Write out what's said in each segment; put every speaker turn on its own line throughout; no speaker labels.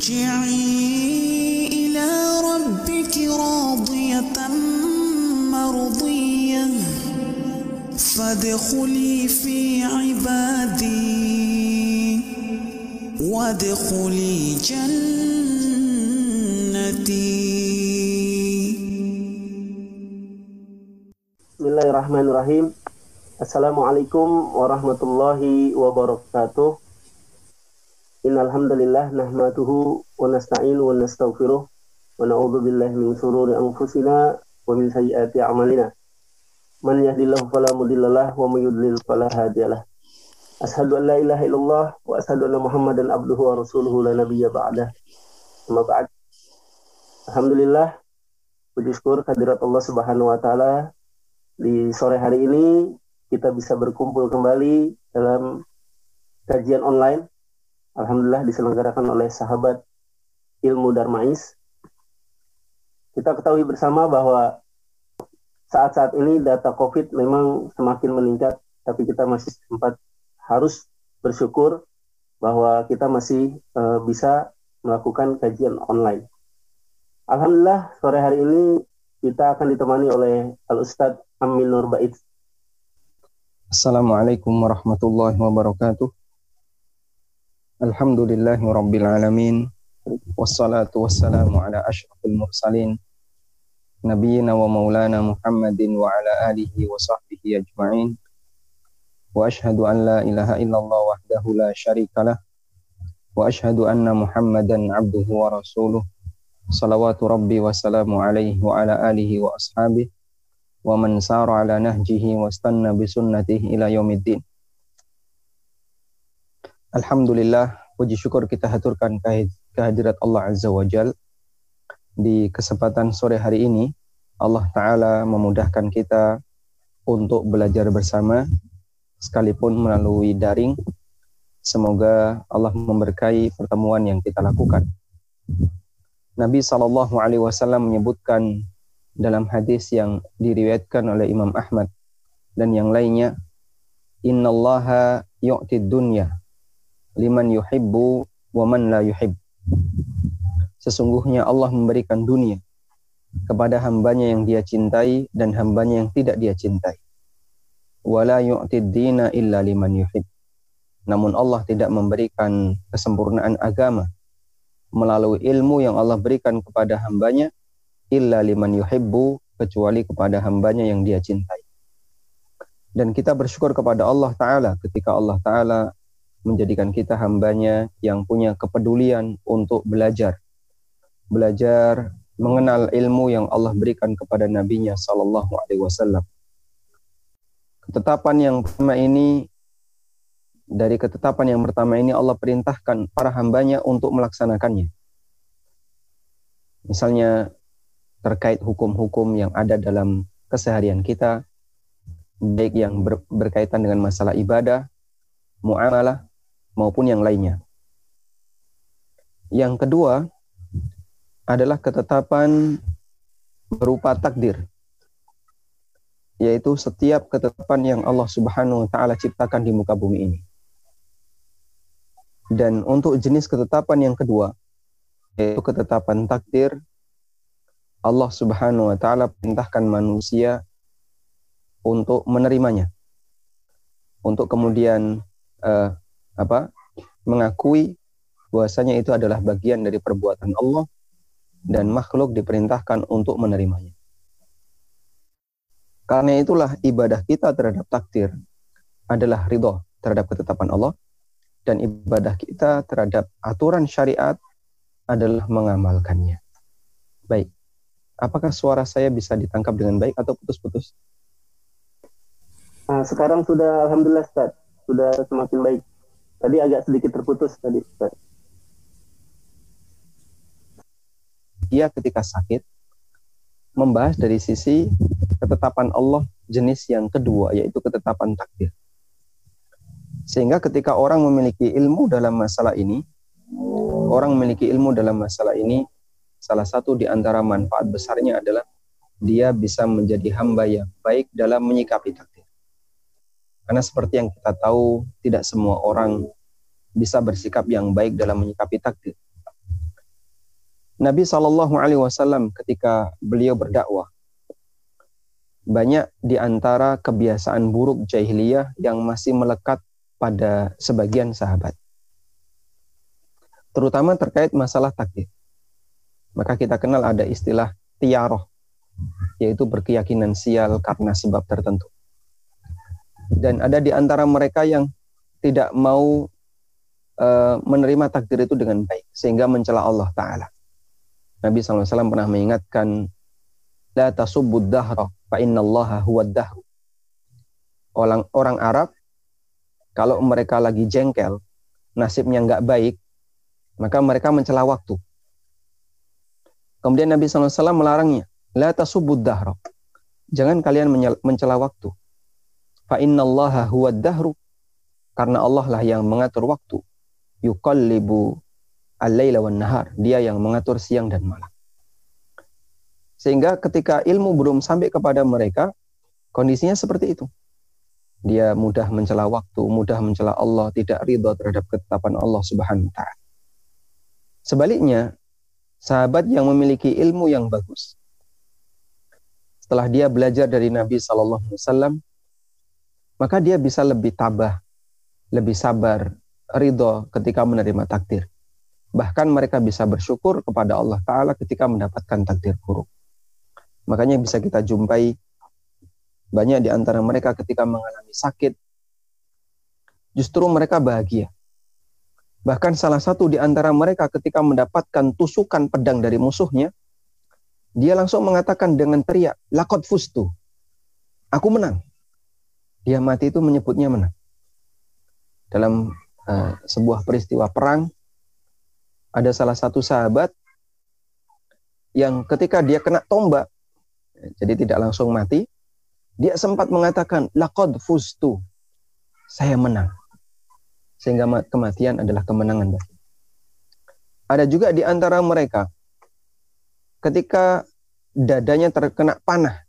ارجعي إلى ربك راضية مرضية. فادخلي في عبادي وادخلي جنتي.
بسم الله الرحمن الرحيم السلام عليكم ورحمة الله وبركاته Innal hamdalillah nahmaduhu wa nasta'inu wa nastaghfiruh wa na'udzu billahi min shururi anfusina wa min sayyiati a'malina. Man yahdihillahu fala mudhillalah wa may yudlil fala hadiyalah. An la ilaha illallah wa ashhadu anna Muhammadan abduhu wa rasuluhu la nabiyya ba'dah. Amma. Alhamdulillah puji syukur kehadirat Allah Subhanahu wa taala di sore hari ini kita bisa berkumpul kembali dalam kajian online. Alhamdulillah diselenggarakan oleh sahabat ilmu Darmais. Kita ketahui bersama bahwa saat-saat ini data COVID memang semakin meningkat, tapi kita masih sempat harus bersyukur bahwa kita masih uh, bisa melakukan kajian online. Alhamdulillah sore hari ini kita akan ditemani oleh Al Ustadz Amin Nur Bait.
Assalamualaikum warahmatullahi wabarakatuh. الحمد لله رب العالمين والصلاة والسلام على أشرف المرسلين نبينا ومولانا محمد وعلى آله وصحبه أجمعين وأشهد أن لا إله إلا الله وحده لا شريك له وأشهد أن محمدا عبده ورسوله صلوات ربي وسلام عليه وعلى آله وأصحابه ومن سار على نهجه واستنى بسنته إلى يوم الدين Alhamdulillah, puji syukur kita haturkan kehadirat Allah Azza wa Jal. Di kesempatan sore hari ini, Allah Ta'ala memudahkan kita untuk belajar bersama, sekalipun melalui daring. Semoga Allah memberkahi pertemuan yang kita lakukan. Nabi Shallallahu Alaihi Wasallam menyebutkan dalam hadis yang diriwayatkan oleh Imam Ahmad dan yang lainnya innallaha yu'tid dunya liman yuhibbu wa man la yuhib. Sesungguhnya Allah memberikan dunia kepada hambanya yang dia cintai dan hambanya yang tidak dia cintai. Wala yu'tid dina illa liman yuhib. Namun Allah tidak memberikan kesempurnaan agama melalui ilmu yang Allah berikan kepada hambanya illa liman yuhibbu kecuali kepada hambanya yang dia cintai. Dan kita bersyukur kepada Allah Ta'ala ketika Allah Ta'ala menjadikan kita hambanya yang punya kepedulian untuk belajar. Belajar mengenal ilmu yang Allah berikan kepada nabinya Sallallahu Alaihi Wasallam. Ketetapan yang pertama ini dari ketetapan yang pertama ini Allah perintahkan para hambanya untuk melaksanakannya. Misalnya terkait hukum-hukum yang ada dalam keseharian kita, baik yang ber, berkaitan dengan masalah ibadah, muamalah, maupun yang lainnya. Yang kedua adalah ketetapan berupa takdir, yaitu setiap ketetapan yang Allah Subhanahu wa Ta'ala ciptakan di muka bumi ini. Dan untuk jenis ketetapan yang kedua, yaitu ketetapan takdir Allah Subhanahu wa taala perintahkan manusia untuk menerimanya. Untuk kemudian uh, apa? mengakui bahwasanya itu adalah bagian dari perbuatan Allah dan makhluk diperintahkan untuk menerimanya. Karena itulah ibadah kita terhadap takdir adalah ridho terhadap ketetapan Allah dan ibadah kita terhadap aturan syariat adalah mengamalkannya. Baik. Apakah suara saya bisa ditangkap dengan baik atau putus-putus?
Nah, sekarang sudah alhamdulillah Ustaz, sudah semakin baik. Tadi agak sedikit terputus tadi.
Dia ketika sakit membahas dari sisi ketetapan Allah jenis yang kedua yaitu ketetapan takdir. Sehingga ketika orang memiliki ilmu dalam masalah ini, orang memiliki ilmu dalam masalah ini, salah satu di antara manfaat besarnya adalah dia bisa menjadi hamba yang baik dalam menyikapi takdir. Karena seperti yang kita tahu, tidak semua orang bisa bersikap yang baik dalam menyikapi takdir. Nabi Shallallahu Alaihi Wasallam ketika beliau berdakwah banyak di antara kebiasaan buruk jahiliyah yang masih melekat pada sebagian sahabat. Terutama terkait masalah takdir. Maka kita kenal ada istilah tiaroh, yaitu berkeyakinan sial karena sebab tertentu. Dan ada di antara mereka yang tidak mau uh, menerima takdir itu dengan baik, sehingga mencela Allah Ta'ala. Nabi SAW pernah mengingatkan, La tasubbud dahra, fa innallaha huwa dahru. Orang, orang Arab, kalau mereka lagi jengkel, nasibnya nggak baik, maka mereka mencela waktu. Kemudian Nabi SAW melarangnya, La tasubbud dahra. Jangan kalian mencela waktu. Fa innallaha huwa dahru. Karena Allah lah yang mengatur waktu. Yuqallibu al-laila wan nahar. Dia yang mengatur siang dan malam. Sehingga ketika ilmu belum sampai kepada mereka, kondisinya seperti itu. Dia mudah mencela waktu, mudah mencela Allah, tidak ridho terhadap ketetapan Allah Subhanahu wa taala. Sebaliknya, sahabat yang memiliki ilmu yang bagus, setelah dia belajar dari Nabi Shallallahu Alaihi Wasallam, maka dia bisa lebih tabah, lebih sabar, ridho ketika menerima takdir. Bahkan mereka bisa bersyukur kepada Allah Ta'ala ketika mendapatkan takdir buruk. Makanya bisa kita jumpai banyak di antara mereka ketika mengalami sakit, justru mereka bahagia. Bahkan salah satu di antara mereka ketika mendapatkan tusukan pedang dari musuhnya, dia langsung mengatakan dengan teriak, lakot fustu. Aku menang dia mati itu menyebutnya menang. Dalam uh, sebuah peristiwa perang, ada salah satu sahabat yang ketika dia kena tombak, jadi tidak langsung mati, dia sempat mengatakan, lakod fustu, saya menang. Sehingga kematian adalah kemenangan. Ada juga di antara mereka, ketika dadanya terkena panah,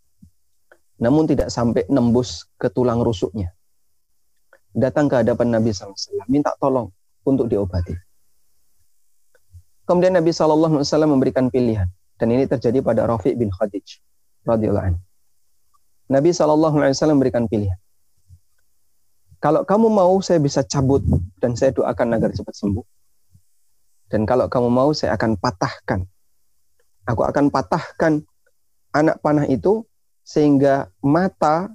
namun tidak sampai nembus ke tulang rusuknya. Datang ke hadapan Nabi SAW, minta tolong untuk diobati. Kemudian Nabi SAW memberikan pilihan, dan ini terjadi pada Rafiq bin Khadij radhiyallahu. Nabi SAW memberikan pilihan. Kalau kamu mau, saya bisa cabut dan saya doakan agar cepat sembuh. Dan kalau kamu mau, saya akan patahkan. Aku akan patahkan anak panah itu sehingga mata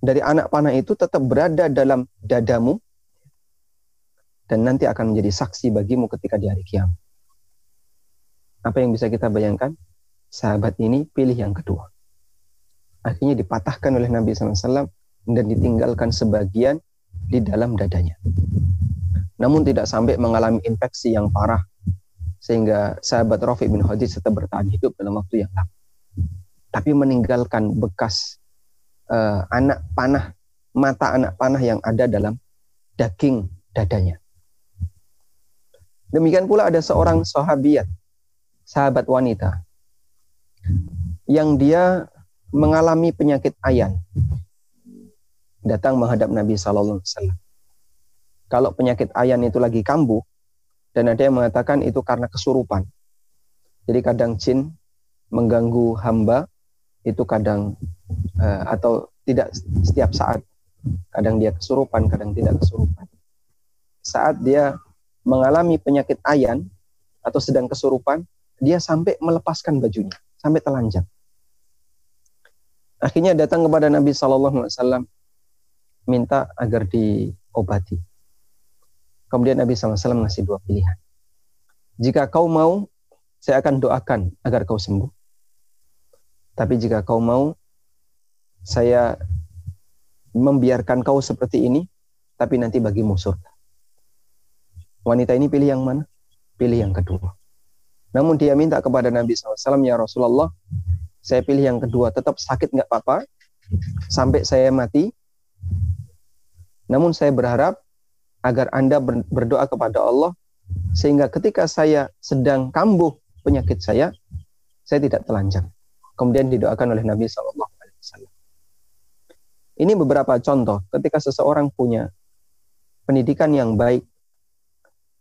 dari anak panah itu tetap berada dalam dadamu dan nanti akan menjadi saksi bagimu ketika di hari kiamat. Apa yang bisa kita bayangkan? Sahabat ini pilih yang kedua. Akhirnya dipatahkan oleh Nabi SAW dan ditinggalkan sebagian di dalam dadanya. Namun tidak sampai mengalami infeksi yang parah sehingga sahabat Rafi bin Khadij tetap bertahan hidup dalam waktu yang lama tapi meninggalkan bekas uh, anak panah, mata anak panah yang ada dalam daging dadanya. Demikian pula ada seorang sahabiat, sahabat wanita, yang dia mengalami penyakit ayan. Datang menghadap Nabi Sallallahu Alaihi Wasallam. Kalau penyakit ayan itu lagi kambuh, dan ada yang mengatakan itu karena kesurupan. Jadi kadang jin mengganggu hamba itu kadang uh, atau tidak setiap saat. Kadang dia kesurupan, kadang tidak kesurupan. Saat dia mengalami penyakit ayan atau sedang kesurupan, dia sampai melepaskan bajunya, sampai telanjang. Akhirnya datang kepada Nabi Shallallahu Alaihi Wasallam minta agar diobati. Kemudian Nabi SAW ngasih dua pilihan. Jika kau mau, saya akan doakan agar kau sembuh. Tapi jika kau mau, saya membiarkan kau seperti ini, tapi nanti bagimu surga. Wanita ini pilih yang mana? Pilih yang kedua. Namun dia minta kepada Nabi SAW, Ya Rasulullah, saya pilih yang kedua, tetap sakit nggak apa-apa, sampai saya mati. Namun saya berharap agar Anda berdoa kepada Allah, sehingga ketika saya sedang kambuh penyakit saya, saya tidak telanjang kemudian didoakan oleh Nabi Shallallahu Alaihi Wasallam. Ini beberapa contoh ketika seseorang punya pendidikan yang baik,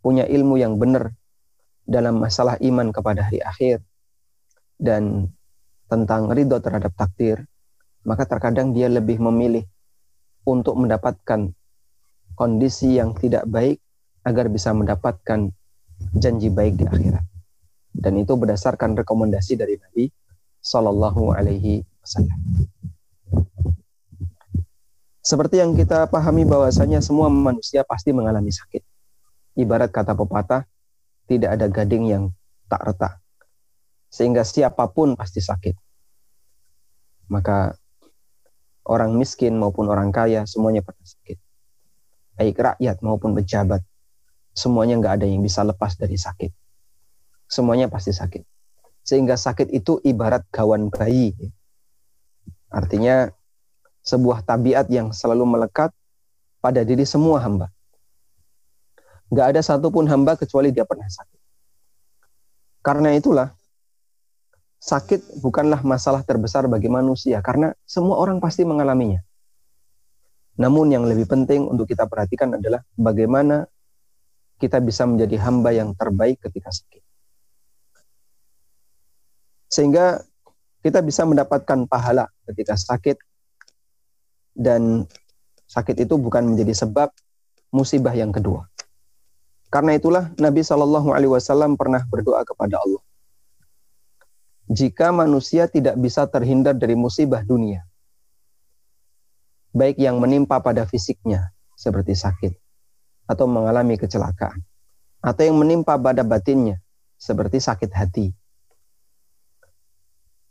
punya ilmu yang benar, dalam masalah iman kepada hari akhir dan tentang ridho terhadap takdir, maka terkadang dia lebih memilih untuk mendapatkan kondisi yang tidak baik agar bisa mendapatkan janji baik di akhirat. Dan itu berdasarkan rekomendasi dari Nabi Sallallahu Alaihi Wasallam. Seperti yang kita pahami bahwasanya semua manusia pasti mengalami sakit. Ibarat kata pepatah, tidak ada gading yang tak retak. Sehingga siapa pun pasti sakit. Maka orang miskin maupun orang kaya semuanya pernah sakit baik rakyat maupun pejabat, semuanya nggak ada yang bisa lepas dari sakit. Semuanya pasti sakit. Sehingga sakit itu ibarat gawan bayi. Artinya sebuah tabiat yang selalu melekat pada diri semua hamba. Nggak ada satupun hamba kecuali dia pernah sakit. Karena itulah, sakit bukanlah masalah terbesar bagi manusia, karena semua orang pasti mengalaminya. Namun yang lebih penting untuk kita perhatikan adalah bagaimana kita bisa menjadi hamba yang terbaik ketika sakit. Sehingga kita bisa mendapatkan pahala ketika sakit dan sakit itu bukan menjadi sebab musibah yang kedua. Karena itulah Nabi Shallallahu Alaihi Wasallam pernah berdoa kepada Allah. Jika manusia tidak bisa terhindar dari musibah dunia, baik yang menimpa pada fisiknya seperti sakit atau mengalami kecelakaan atau yang menimpa pada batinnya seperti sakit hati.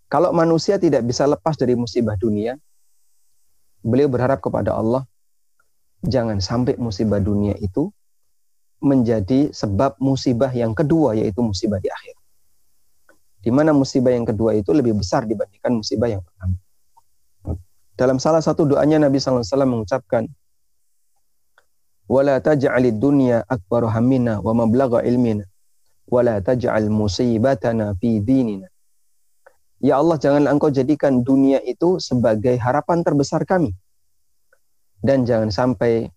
Kalau manusia tidak bisa lepas dari musibah dunia, beliau berharap kepada Allah, jangan sampai musibah dunia itu menjadi sebab musibah yang kedua, yaitu musibah di akhir. Di mana musibah yang kedua itu lebih besar dibandingkan musibah yang pertama. Dalam salah satu doanya Nabi SAW mengucapkan, wala taj'alid dunya akbar hammina wa mablagha ilmina wala taj'al musibatana fi dinina Ya Allah, janganlah engkau jadikan dunia itu sebagai harapan terbesar kami. Dan jangan sampai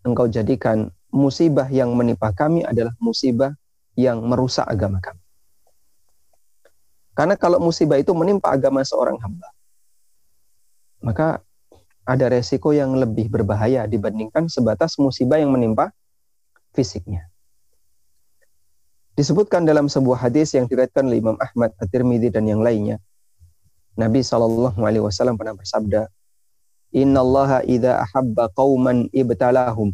engkau jadikan musibah yang menimpa kami adalah musibah yang merusak agama kami. Karena kalau musibah itu menimpa agama seorang hamba, maka ada resiko yang lebih berbahaya dibandingkan sebatas musibah yang menimpa fisiknya. Disebutkan dalam sebuah hadis yang diriwayatkan oleh Imam Ahmad, At-Tirmidzi dan yang lainnya. Nabi Shallallahu alaihi wasallam pernah bersabda, "Innallaha idza ahabba qauman ibtalahum.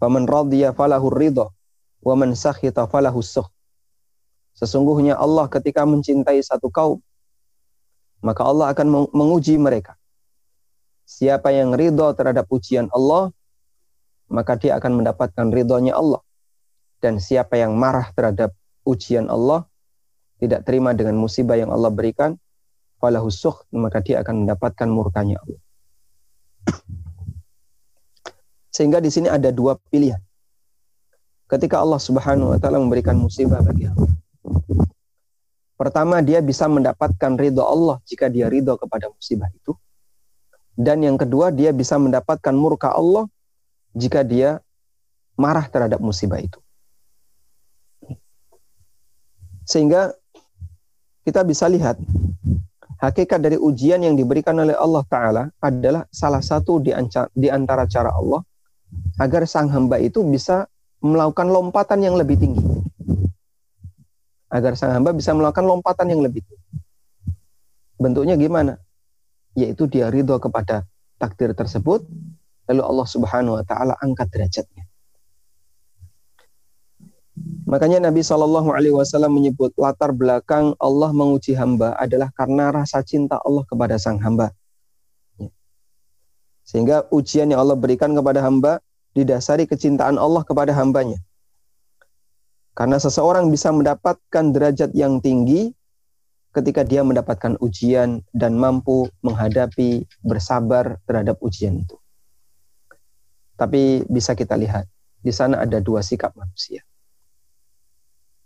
Faman radiya falahu ridha wa man sakhita falahu sukh." Sesungguhnya Allah ketika mencintai satu kaum, maka Allah akan menguji mereka. Siapa yang ridho terhadap ujian Allah, maka dia akan mendapatkan ridhonya Allah. Dan siapa yang marah terhadap ujian Allah, tidak terima dengan musibah yang Allah berikan, falahu maka dia akan mendapatkan murkanya Allah. Sehingga di sini ada dua pilihan. Ketika Allah Subhanahu wa taala memberikan musibah bagi Allah. Pertama, dia bisa mendapatkan ridho Allah jika dia ridho kepada musibah itu. Dan yang kedua, dia bisa mendapatkan murka Allah jika dia marah terhadap musibah itu. Sehingga kita bisa lihat hakikat dari ujian yang diberikan oleh Allah Ta'ala adalah salah satu di antara cara Allah agar sang hamba itu bisa melakukan lompatan yang lebih tinggi agar sang hamba bisa melakukan lompatan yang lebih tinggi. Bentuknya gimana? Yaitu dia ridho kepada takdir tersebut, lalu Allah Subhanahu wa taala angkat derajatnya. Makanya Nabi Shallallahu Alaihi Wasallam menyebut latar belakang Allah menguji hamba adalah karena rasa cinta Allah kepada sang hamba. Sehingga ujian yang Allah berikan kepada hamba didasari kecintaan Allah kepada hambanya. Karena seseorang bisa mendapatkan derajat yang tinggi ketika dia mendapatkan ujian dan mampu menghadapi bersabar terhadap ujian itu. Tapi bisa kita lihat, di sana ada dua sikap manusia.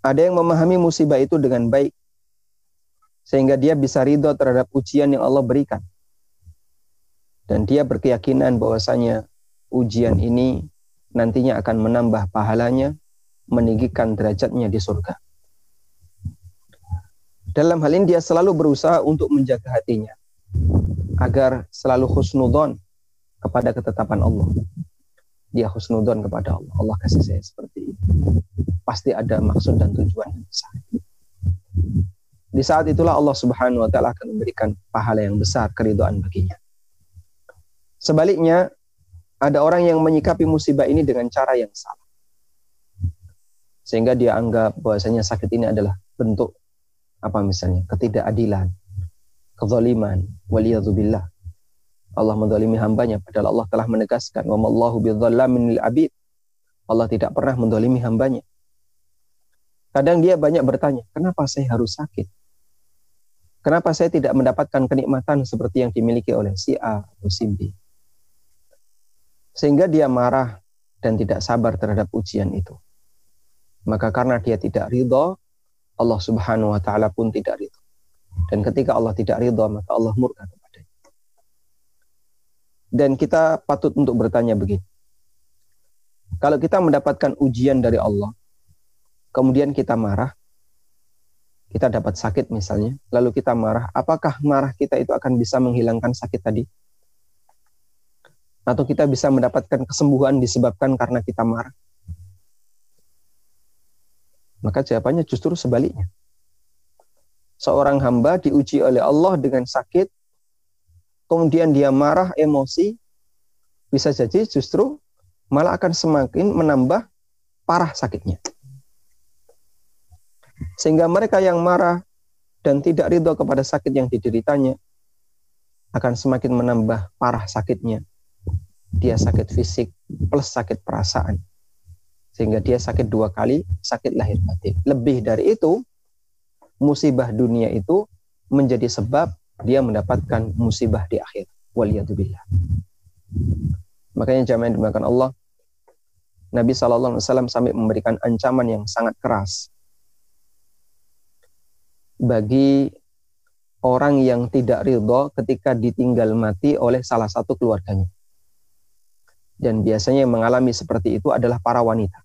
Ada yang memahami musibah itu dengan baik, sehingga dia bisa ridho terhadap ujian yang Allah berikan. Dan dia berkeyakinan bahwasanya ujian ini nantinya akan menambah pahalanya meninggikan derajatnya di surga. Dalam hal ini dia selalu berusaha untuk menjaga hatinya agar selalu husnudon kepada ketetapan Allah. Dia husnudon kepada Allah. Allah kasih saya seperti ini. Pasti ada maksud dan tujuan yang besar. Di saat itulah Allah Subhanahu wa taala akan memberikan pahala yang besar keridoan baginya. Sebaliknya, ada orang yang menyikapi musibah ini dengan cara yang salah. Sehingga dia anggap bahwasanya sakit ini adalah bentuk apa misalnya ketidakadilan, kezaliman, waliyadzubillah. Allah mendolimi hambanya padahal Allah telah menegaskan abid. Allah tidak pernah mendolimi hambanya. Kadang dia banyak bertanya, kenapa saya harus sakit? Kenapa saya tidak mendapatkan kenikmatan seperti yang dimiliki oleh si A atau si B? Sehingga dia marah dan tidak sabar terhadap ujian itu. Maka karena dia tidak ridho, Allah subhanahu wa ta'ala pun tidak ridho. Dan ketika Allah tidak ridho, maka Allah murka. Dan kita patut untuk bertanya begini. Kalau kita mendapatkan ujian dari Allah, kemudian kita marah, kita dapat sakit misalnya, lalu kita marah, apakah marah kita itu akan bisa menghilangkan sakit tadi? Atau kita bisa mendapatkan kesembuhan disebabkan karena kita marah? Maka jawabannya justru sebaliknya. Seorang hamba diuji oleh Allah dengan sakit, kemudian dia marah, emosi, bisa jadi justru malah akan semakin menambah parah sakitnya. Sehingga mereka yang marah dan tidak ridho kepada sakit yang dideritanya akan semakin menambah parah sakitnya. Dia sakit fisik plus sakit perasaan. Sehingga dia sakit dua kali, sakit lahir batin. Lebih dari itu, musibah dunia itu menjadi sebab dia mendapatkan musibah di akhir. Waliyatubillah. Makanya jamaah dimakan Allah, Nabi SAW sampai memberikan ancaman yang sangat keras bagi orang yang tidak ridho ketika ditinggal mati oleh salah satu keluarganya. Dan biasanya yang mengalami seperti itu adalah para wanita.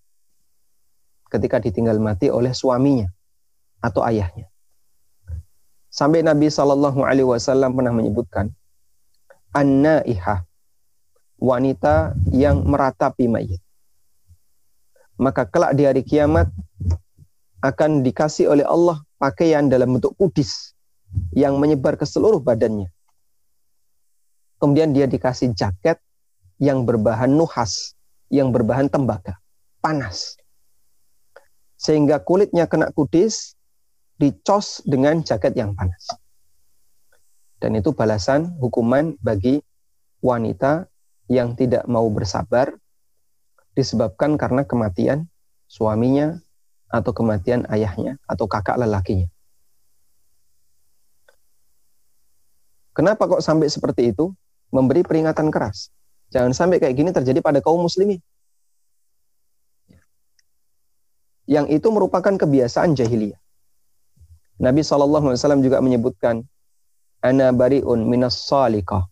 Ketika ditinggal mati oleh suaminya atau ayahnya. Sampai Nabi Shallallahu Alaihi Wasallam pernah menyebutkan, an-naihah, wanita yang meratapi mayit. Maka kelak di hari kiamat akan dikasih oleh Allah pakaian dalam bentuk kudis yang menyebar ke seluruh badannya. Kemudian dia dikasih jaket yang berbahan nuhas, yang berbahan tembaga, panas. Sehingga kulitnya kena kudis, dicos dengan jaket yang panas. Dan itu balasan hukuman bagi wanita yang tidak mau bersabar disebabkan karena kematian suaminya atau kematian ayahnya atau kakak lelakinya. Kenapa kok sampai seperti itu? Memberi peringatan keras. Jangan sampai kayak gini terjadi pada kaum muslimin. Yang itu merupakan kebiasaan jahiliyah. Nabi SAW juga menyebutkan, Ana bari'un minas salikah,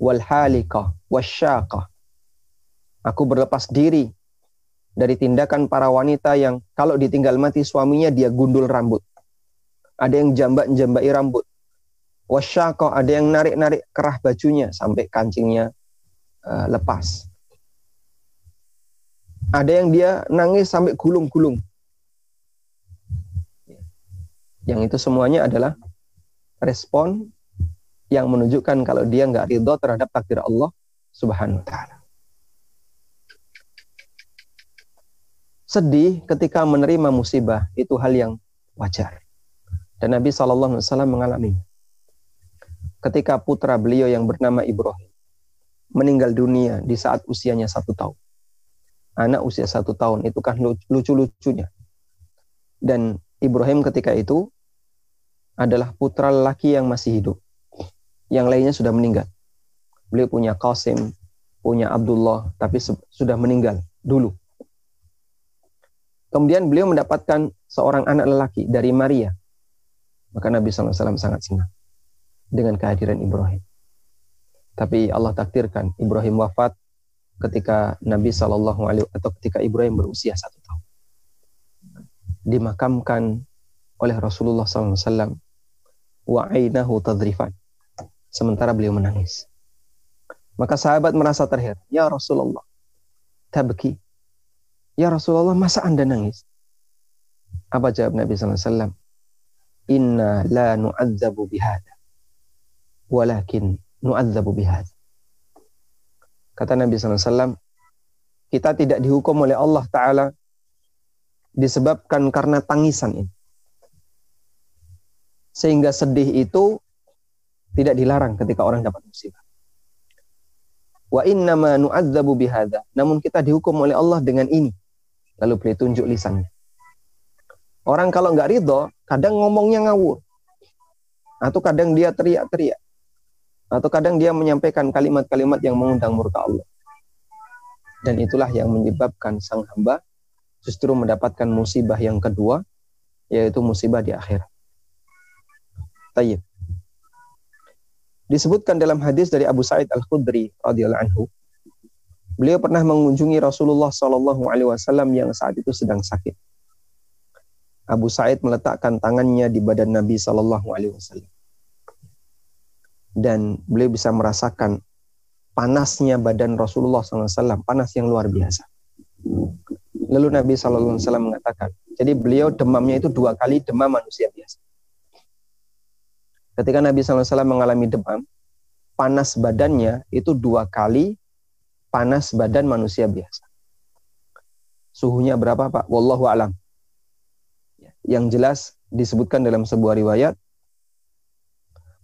wal halikah, wasyaqah. Aku berlepas diri dari tindakan para wanita yang kalau ditinggal mati suaminya dia gundul rambut. Ada yang jambak-jambai rambut. Wasyako ada yang narik-narik kerah bajunya sampai kancingnya uh, lepas. Ada yang dia nangis sampai gulung-gulung. Yang itu semuanya adalah respon yang menunjukkan kalau dia nggak ridho terhadap takdir Allah Subhanahu wa taala. sedih ketika menerima musibah itu hal yang wajar. Dan Nabi SAW mengalami. Ketika putra beliau yang bernama Ibrahim meninggal dunia di saat usianya satu tahun. Anak usia satu tahun itu kan lucu-lucunya. Dan Ibrahim ketika itu adalah putra lelaki yang masih hidup. Yang lainnya sudah meninggal. Beliau punya Qasim, punya Abdullah, tapi sudah meninggal dulu. Kemudian beliau mendapatkan seorang anak lelaki dari Maria. Maka Nabi SAW sangat senang dengan kehadiran Ibrahim. Tapi Allah takdirkan Ibrahim wafat ketika Nabi Alaihi atau ketika Ibrahim berusia satu. Dimakamkan oleh Rasulullah SAW wa ainahu tadrifan. Sementara beliau menangis. Maka sahabat merasa terheran. Ya Rasulullah tabki. Ya Rasulullah masa anda nangis? Apa jawab Nabi SAW inna la nu'adzabu bihada walakin nu'adzabu bihada kata Nabi SAW kita tidak dihukum oleh Allah Ta'ala disebabkan karena tangisan ini. Sehingga sedih itu tidak dilarang ketika orang dapat musibah. Wa innama nu'adzabu bihadza. Namun kita dihukum oleh Allah dengan ini. Lalu beliau tunjuk lisannya. Orang kalau nggak ridho, kadang ngomongnya ngawur. Atau kadang dia teriak-teriak. Atau kadang dia menyampaikan kalimat-kalimat yang mengundang murka Allah. Dan itulah yang menyebabkan sang hamba justru mendapatkan musibah yang kedua, yaitu musibah di akhirat. Tayyib. Disebutkan dalam hadis dari Abu Sa'id Al-Khudri radhiyallahu beliau pernah mengunjungi Rasulullah wasallam yang saat itu sedang sakit. Abu Sa'id meletakkan tangannya di badan Nabi wasallam. Dan beliau bisa merasakan panasnya badan Rasulullah SAW, panas yang luar biasa. Lalu Nabi Shallallahu Alaihi Wasallam mengatakan, jadi beliau demamnya itu dua kali demam manusia biasa. Ketika Nabi Shallallahu Alaihi Wasallam mengalami demam, panas badannya itu dua kali panas badan manusia biasa. Suhunya berapa Pak? Wallahu alam. Yang jelas disebutkan dalam sebuah riwayat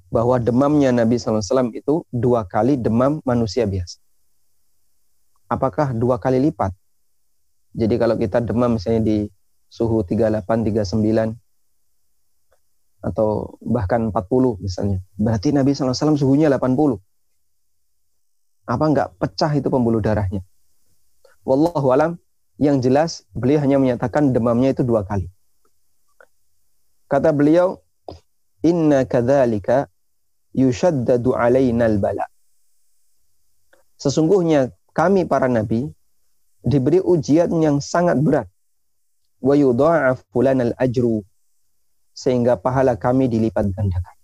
bahwa demamnya Nabi SAW itu dua kali demam manusia biasa. Apakah dua kali lipat? Jadi kalau kita demam misalnya di suhu 38, 39 atau bahkan 40 misalnya, berarti Nabi SAW suhunya 80. Apa enggak pecah itu pembuluh darahnya? Wallahu alam, yang jelas beliau hanya menyatakan demamnya itu dua kali. Kata beliau, Inna kadzalika yushaddadu alainal bala. Sesungguhnya kami para nabi diberi ujian yang sangat berat. Wa yudha'afu al ajru sehingga pahala kami dilipat gandakan.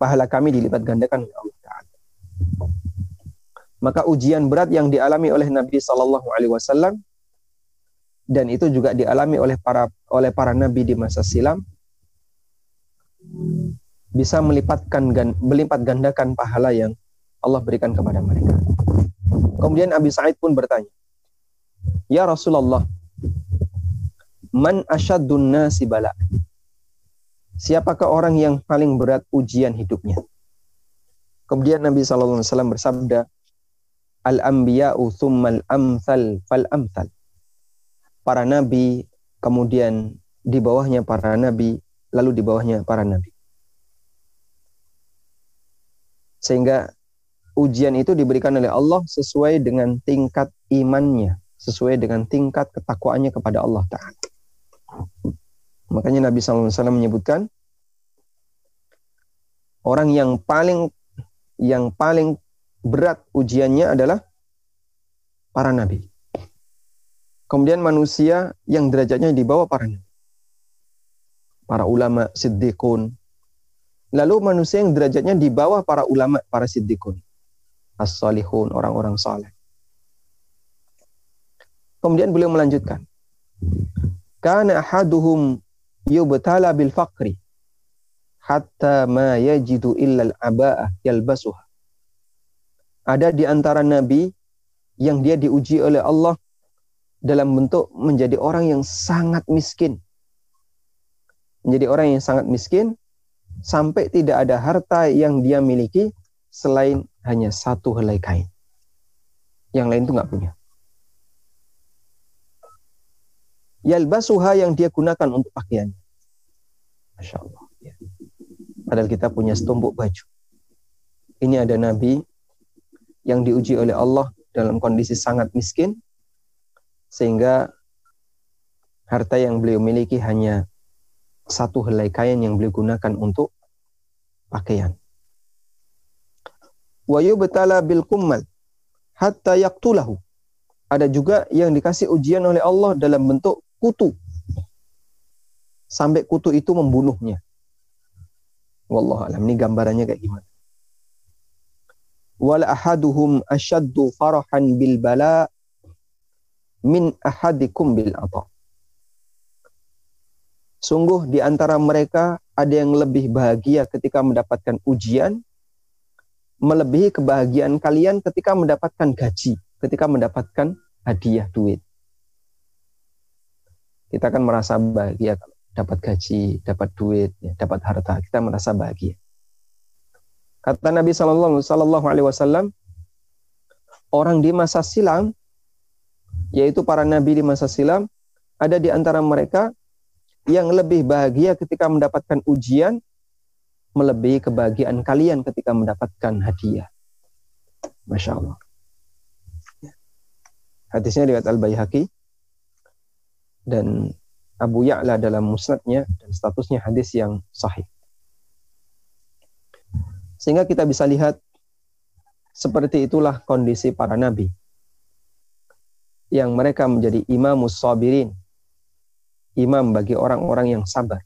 Pahala kami dilipat gandakan oleh Allah Ta'ala. Maka ujian berat yang dialami oleh Nabi Sallallahu Alaihi Wasallam dan itu juga dialami oleh para oleh para nabi di masa silam bisa melipatkan melipat gandakan pahala yang Allah berikan kepada mereka. Kemudian Abi Sa'id pun bertanya, Ya Rasulullah, man asyadun nasi bala? Siapakah orang yang paling berat ujian hidupnya? Kemudian Nabi SAW bersabda, Al-anbiya'u thummal amthal fal amthal. Para nabi, kemudian di bawahnya para nabi, lalu di bawahnya para nabi. Sehingga ujian itu diberikan oleh Allah sesuai dengan tingkat imannya, sesuai dengan tingkat ketakwaannya kepada Allah Ta'ala. Makanya Nabi SAW menyebutkan orang yang paling yang paling berat ujiannya adalah para nabi. Kemudian manusia yang derajatnya di bawah para nabi. Para ulama, siddiqun. Lalu manusia yang derajatnya di bawah para ulama, para siddiqun as-salihun, orang-orang saleh. Kemudian beliau melanjutkan. Kana ahaduhum yubtala bil faqri hatta ma yajidu illa al-aba'ah yalbasuha. Ada di antara nabi yang dia diuji oleh Allah dalam bentuk menjadi orang yang sangat miskin. Menjadi orang yang sangat miskin sampai tidak ada harta yang dia miliki selain hanya satu helai kain. Yang lain itu nggak punya. Yalbasuha yang dia gunakan untuk pakaian. Masya Allah. Ya. Padahal kita punya setumpuk baju. Ini ada Nabi yang diuji oleh Allah dalam kondisi sangat miskin, sehingga harta yang beliau miliki hanya satu helai kain yang beliau gunakan untuk pakaian wa yubtala bil kummal hatta yaqtulahu. Ada juga yang dikasih ujian oleh Allah dalam bentuk kutu. Sampai kutu itu membunuhnya. Wallahu alam. Ini gambarannya kayak gimana. Wal ahaduhum ashaddu farahan bil bala min ahadikum bil ata. Sungguh di antara mereka ada yang lebih bahagia ketika mendapatkan ujian, melebihi kebahagiaan kalian ketika mendapatkan gaji, ketika mendapatkan hadiah duit. Kita akan merasa bahagia kalau dapat gaji, dapat duit, ya, dapat harta, kita merasa bahagia. Kata Nabi Shallallahu Alaihi Wasallam, orang di masa silam, yaitu para nabi di masa silam, ada di antara mereka yang lebih bahagia ketika mendapatkan ujian melebihi kebahagiaan kalian ketika mendapatkan hadiah. Masya Allah. Hadisnya riwayat Al-Baihaqi dan Abu Ya'la dalam musnadnya dan statusnya hadis yang sahih. Sehingga kita bisa lihat seperti itulah kondisi para nabi yang mereka menjadi imamus sabirin imam bagi orang-orang yang sabar.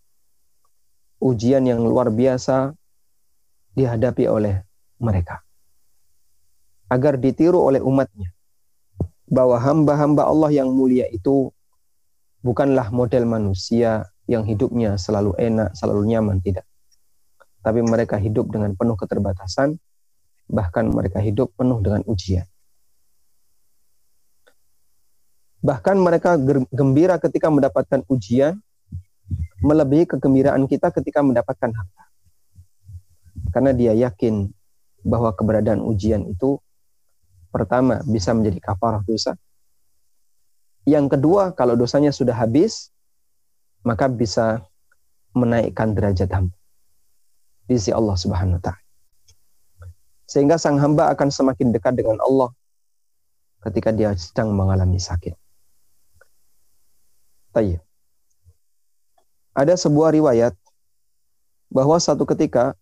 Ujian yang luar biasa dihadapi oleh mereka. Agar ditiru oleh umatnya. Bahwa hamba-hamba Allah yang mulia itu bukanlah model manusia yang hidupnya selalu enak, selalu nyaman, tidak. Tapi mereka hidup dengan penuh keterbatasan, bahkan mereka hidup penuh dengan ujian. Bahkan mereka gembira ketika mendapatkan ujian, melebihi kegembiraan kita ketika mendapatkan harta. Karena dia yakin bahwa keberadaan ujian itu pertama bisa menjadi kafarah dosa. Yang kedua, kalau dosanya sudah habis, maka bisa menaikkan derajat hamba di sisi Allah Subhanahu wa taala. Sehingga sang hamba akan semakin dekat dengan Allah ketika dia sedang mengalami sakit. Tayyib. Ada sebuah riwayat bahwa satu ketika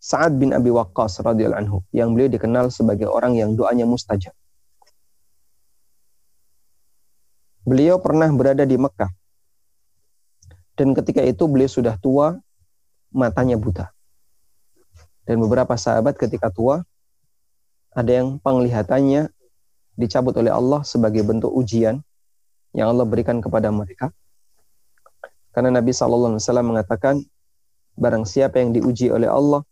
Sa'ad bin Abi Waqqas radhiyallahu anhu yang beliau dikenal sebagai orang yang doanya mustajab. Beliau pernah berada di Mekah. Dan ketika itu beliau sudah tua, matanya buta. Dan beberapa sahabat ketika tua, ada yang penglihatannya dicabut oleh Allah sebagai bentuk ujian yang Allah berikan kepada mereka. Karena Nabi Wasallam mengatakan, barang siapa yang diuji oleh Allah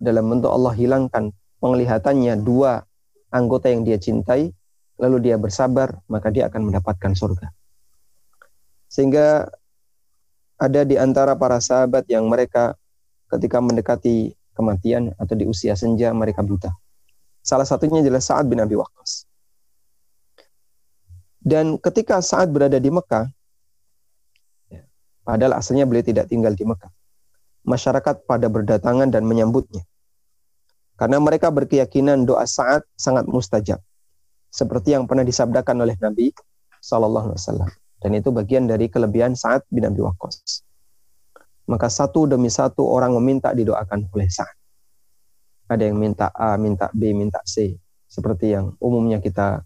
dalam bentuk Allah hilangkan penglihatannya dua anggota yang dia cintai, lalu dia bersabar, maka dia akan mendapatkan surga. Sehingga ada di antara para sahabat yang mereka ketika mendekati kematian atau di usia senja mereka buta. Salah satunya adalah Sa'ad bin Abi Waqqas. Dan ketika saat berada di Mekah, padahal asalnya beliau tidak tinggal di Mekah, masyarakat pada berdatangan dan menyambutnya. Karena mereka berkeyakinan doa saat sangat mustajab. Seperti yang pernah disabdakan oleh Nabi Wasallam. Dan itu bagian dari kelebihan saat bin Abi Waqqas. Maka satu demi satu orang meminta didoakan oleh saat. Ada yang minta A, minta B, minta C. Seperti yang umumnya kita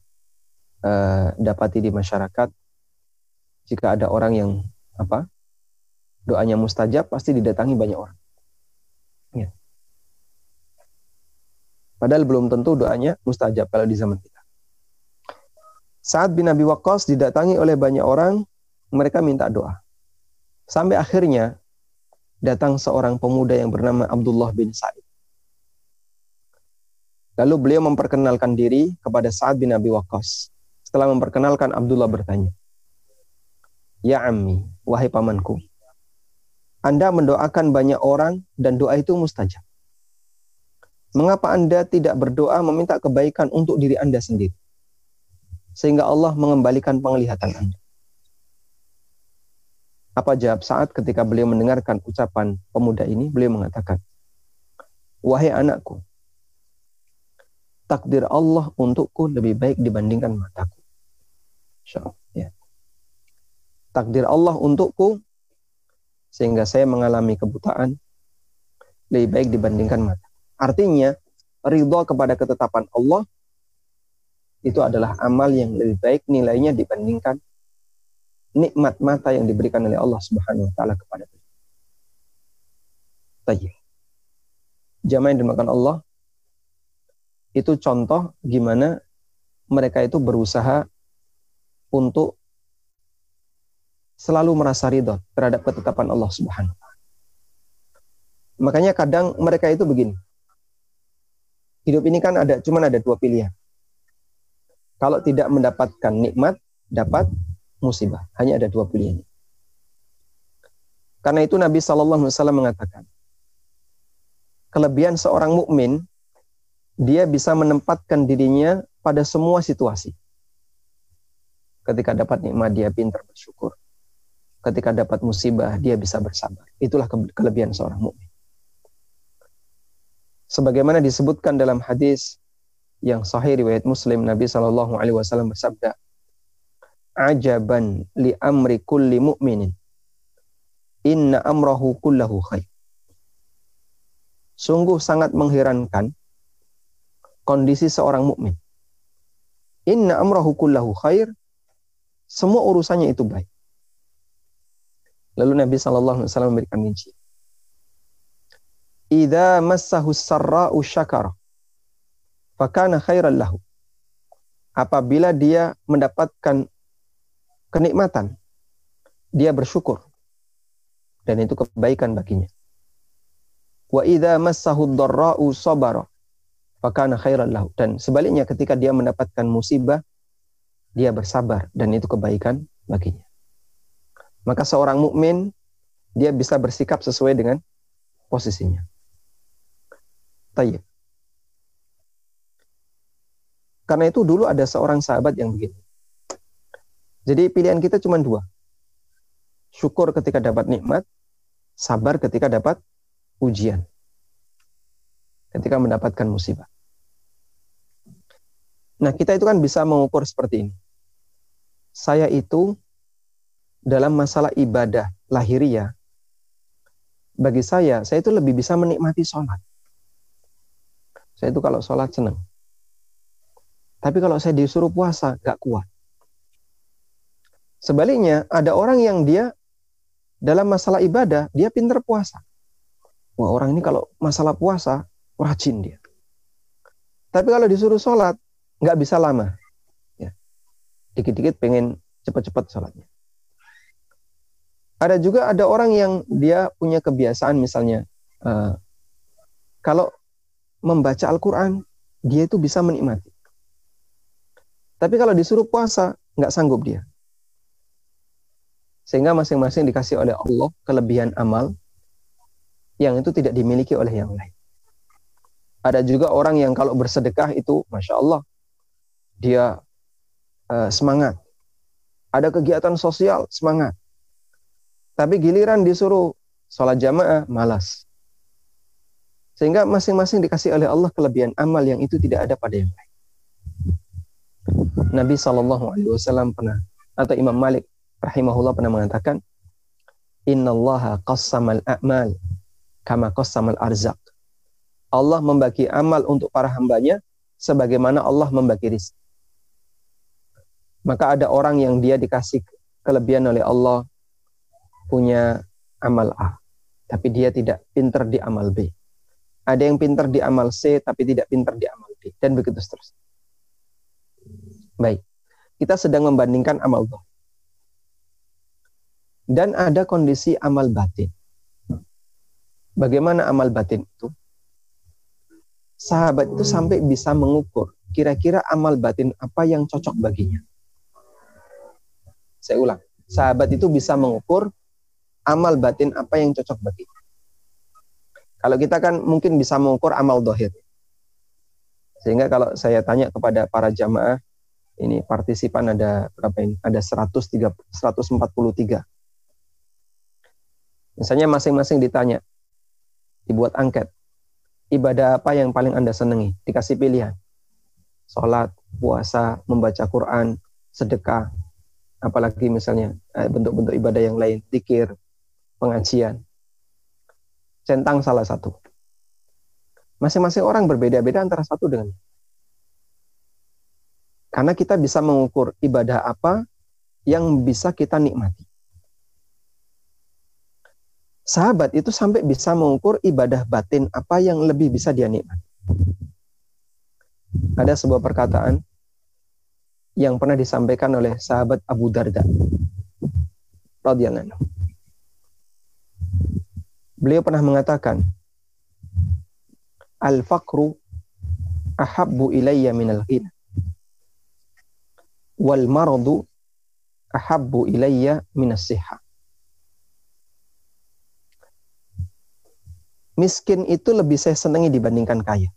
uh, dapati di masyarakat jika ada orang yang apa doanya mustajab pasti didatangi banyak orang. Ya. Padahal belum tentu doanya mustajab kalau di zaman kita. Saat bin Abi Waqqas didatangi oleh banyak orang, mereka minta doa. Sampai akhirnya datang seorang pemuda yang bernama Abdullah bin Sa'id. Lalu beliau memperkenalkan diri kepada Sa'ad bin Abi Waqqas. Setelah memperkenalkan Abdullah bertanya, Ya Ammi, wahai pamanku, Anda mendoakan banyak orang dan doa itu mustajab. Mengapa Anda tidak berdoa meminta kebaikan untuk diri Anda sendiri? Sehingga Allah mengembalikan penglihatan Anda. Apa jawab saat ketika beliau mendengarkan ucapan pemuda ini? Beliau mengatakan, Wahai anakku, takdir Allah untukku lebih baik dibandingkan mataku. Ya. Takdir Allah untukku sehingga saya mengalami kebutaan lebih baik dibandingkan mata. Artinya, ridho kepada ketetapan Allah itu adalah amal yang lebih baik nilainya dibandingkan nikmat mata yang diberikan oleh Allah Subhanahu wa taala kepada beliau. Tayyib. Jamaah yang dimakan Allah itu contoh gimana mereka itu berusaha untuk selalu merasa ridho terhadap ketetapan Allah Subhanahu. Makanya kadang mereka itu begini. Hidup ini kan ada cuman ada dua pilihan. Kalau tidak mendapatkan nikmat, dapat musibah. Hanya ada dua pilihan. Karena itu Nabi Shallallahu Alaihi Wasallam mengatakan, kelebihan seorang mukmin dia bisa menempatkan dirinya pada semua situasi. Ketika dapat nikmat dia pintar bersyukur. Ketika dapat musibah dia bisa bersabar. Itulah kelebihan seorang mukmin. Sebagaimana disebutkan dalam hadis yang sahih riwayat Muslim Nabi Shallallahu alaihi wasallam bersabda, "Ajaban li amri kulli mu'minin. Inna amrahu kullahu khair." Sungguh sangat mengherankan kondisi seorang mukmin. Inna amrahu kullahu khair. Semua urusannya itu baik. Lalu Nabi Shallallahu alaihi wasallam memberikan rincian. Idza massahu sarra'u syakara fakana khairan lahu. Apabila dia mendapatkan kenikmatan, dia bersyukur. Dan itu kebaikan baginya. Wa idza massahu dharra'u sabara fakana khairan lahu. Dan sebaliknya ketika dia mendapatkan musibah, dia bersabar dan itu kebaikan baginya. Maka seorang mukmin dia bisa bersikap sesuai dengan posisinya. Tayyib. Karena itu dulu ada seorang sahabat yang begini. Jadi pilihan kita cuma dua. Syukur ketika dapat nikmat, sabar ketika dapat ujian. Ketika mendapatkan musibah. Nah, kita itu kan bisa mengukur seperti ini. Saya itu dalam masalah ibadah lahiriah, bagi saya, saya itu lebih bisa menikmati sholat. Saya itu kalau sholat senang. Tapi kalau saya disuruh puasa, gak kuat. Sebaliknya, ada orang yang dia dalam masalah ibadah, dia pinter puasa. Wah, orang ini kalau masalah puasa, rajin dia. Tapi kalau disuruh sholat, nggak bisa lama. Ya. Dikit-dikit pengen cepat-cepat sholatnya. Ada juga ada orang yang dia punya kebiasaan misalnya, uh, kalau membaca Al-Quran, dia itu bisa menikmati. Tapi kalau disuruh puasa, nggak sanggup dia. Sehingga masing-masing dikasih oleh Allah kelebihan amal yang itu tidak dimiliki oleh yang lain. Ada juga orang yang kalau bersedekah itu, masya Allah, dia uh, semangat. Ada kegiatan sosial, semangat. Tapi giliran disuruh sholat jamaah, malas. Sehingga masing-masing dikasih oleh Allah kelebihan amal yang itu tidak ada pada yang lain. Nabi Shallallahu Alaihi Wasallam pernah atau Imam Malik rahimahullah pernah mengatakan, Inna Allah qassamal a'mal kama qassamal arzak. Allah membagi amal untuk para hambanya sebagaimana Allah membagi rizki. Maka ada orang yang dia dikasih kelebihan oleh Allah punya amal A, tapi dia tidak pinter di amal B. Ada yang pinter di amal C, tapi tidak pinter di amal D, dan begitu seterusnya. Baik, kita sedang membandingkan amal zahir. Dan ada kondisi amal batin. Bagaimana amal batin itu? Sahabat itu sampai bisa mengukur kira-kira amal batin apa yang cocok baginya. Saya ulang, sahabat itu bisa mengukur amal batin apa yang cocok baginya. Kalau kita kan mungkin bisa mengukur amal dohir. Sehingga kalau saya tanya kepada para jamaah, ini partisipan ada berapa ini? Ada 103, 143. Misalnya masing-masing ditanya, dibuat angket. Ibadah apa yang paling Anda senangi? Dikasih pilihan. Sholat, puasa, membaca Quran, sedekah, apalagi misalnya eh, bentuk-bentuk ibadah yang lain, dikir, pengajian. Centang salah satu. Masing-masing orang berbeda-beda antara satu dengan karena kita bisa mengukur ibadah apa yang bisa kita nikmati. Sahabat itu sampai bisa mengukur ibadah batin apa yang lebih bisa dia nikmati. Ada sebuah perkataan yang pernah disampaikan oleh sahabat Abu Darda radhiyallahu Beliau pernah mengatakan, Al-faqru ahabbu ilayya minal ghina. Wal maradu ahabbu ilayya minas siha. Miskin itu lebih saya senangi dibandingkan kaya.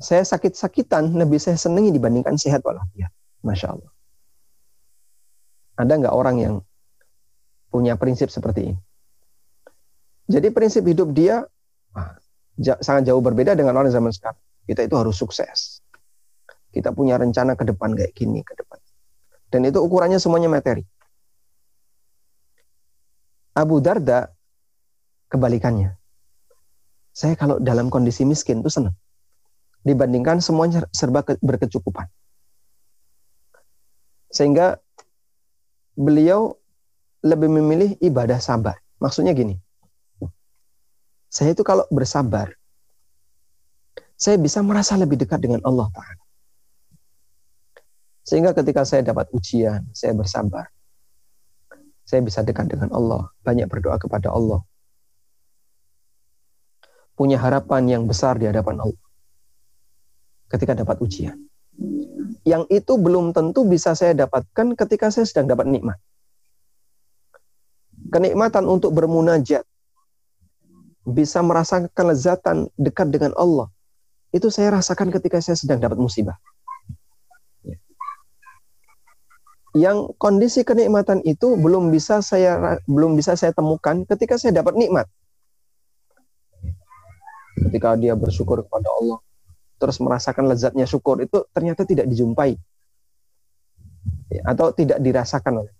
Saya sakit-sakitan lebih saya senangi dibandingkan sehat walafiat. Masya Allah. Ada nggak orang yang punya prinsip seperti ini? Jadi prinsip hidup dia sangat jauh berbeda dengan orang zaman sekarang. Kita itu harus sukses. Kita punya rencana ke depan kayak gini ke depan. Dan itu ukurannya semuanya materi. Abu Darda kebalikannya. Saya kalau dalam kondisi miskin itu senang. Dibandingkan semuanya serba berkecukupan. Sehingga beliau lebih memilih ibadah sabar. Maksudnya gini, saya itu kalau bersabar, saya bisa merasa lebih dekat dengan Allah Ta'ala. Sehingga ketika saya dapat ujian, saya bersabar. Saya bisa dekat dengan Allah, banyak berdoa kepada Allah. Punya harapan yang besar di hadapan Allah. Ketika dapat ujian. Yang itu belum tentu bisa saya dapatkan ketika saya sedang dapat nikmat. Kenikmatan untuk bermunajat, bisa merasakan kelezatan dekat dengan Allah. Itu saya rasakan ketika saya sedang dapat musibah. Ya. Yang kondisi kenikmatan itu belum bisa saya belum bisa saya temukan ketika saya dapat nikmat. Ketika dia bersyukur kepada Allah, terus merasakan lezatnya syukur itu ternyata tidak dijumpai ya, atau tidak dirasakan oleh.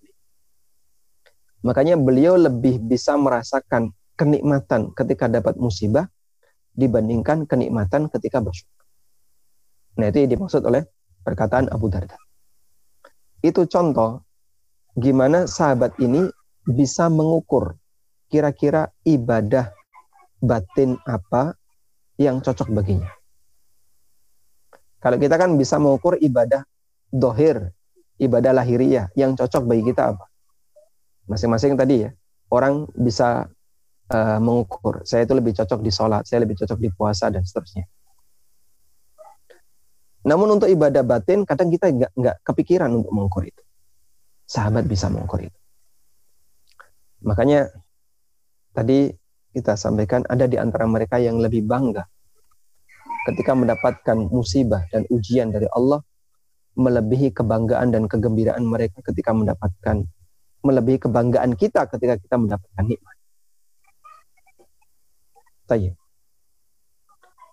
Makanya beliau lebih bisa merasakan kenikmatan ketika dapat musibah dibandingkan kenikmatan ketika bersyukur. Nah, itu yang dimaksud oleh perkataan Abu Darda. Itu contoh gimana sahabat ini bisa mengukur kira-kira ibadah batin apa yang cocok baginya. Kalau kita kan bisa mengukur ibadah dohir, ibadah lahiriah yang cocok bagi kita apa? Masing-masing tadi ya, orang bisa uh, mengukur. Saya itu lebih cocok di sholat, saya lebih cocok di puasa dan seterusnya. Namun untuk ibadah batin kadang kita nggak kepikiran untuk mengukur itu. Sahabat bisa mengukur itu. Makanya tadi kita sampaikan ada di antara mereka yang lebih bangga ketika mendapatkan musibah dan ujian dari Allah melebihi kebanggaan dan kegembiraan mereka ketika mendapatkan melebihi kebanggaan kita ketika kita mendapatkan nikmat. Tayyip.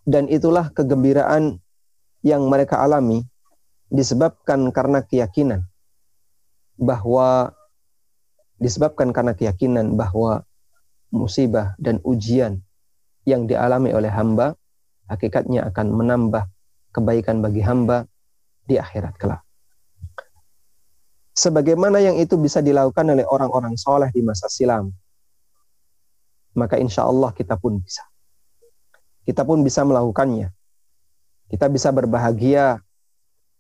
Dan itulah kegembiraan yang mereka alami disebabkan karena keyakinan bahwa disebabkan karena keyakinan bahwa musibah dan ujian yang dialami oleh hamba hakikatnya akan menambah kebaikan bagi hamba di akhirat kelak. Sebagaimana yang itu bisa dilakukan oleh orang-orang soleh di masa silam, maka insya Allah kita pun bisa. Kita pun bisa melakukannya. Kita bisa berbahagia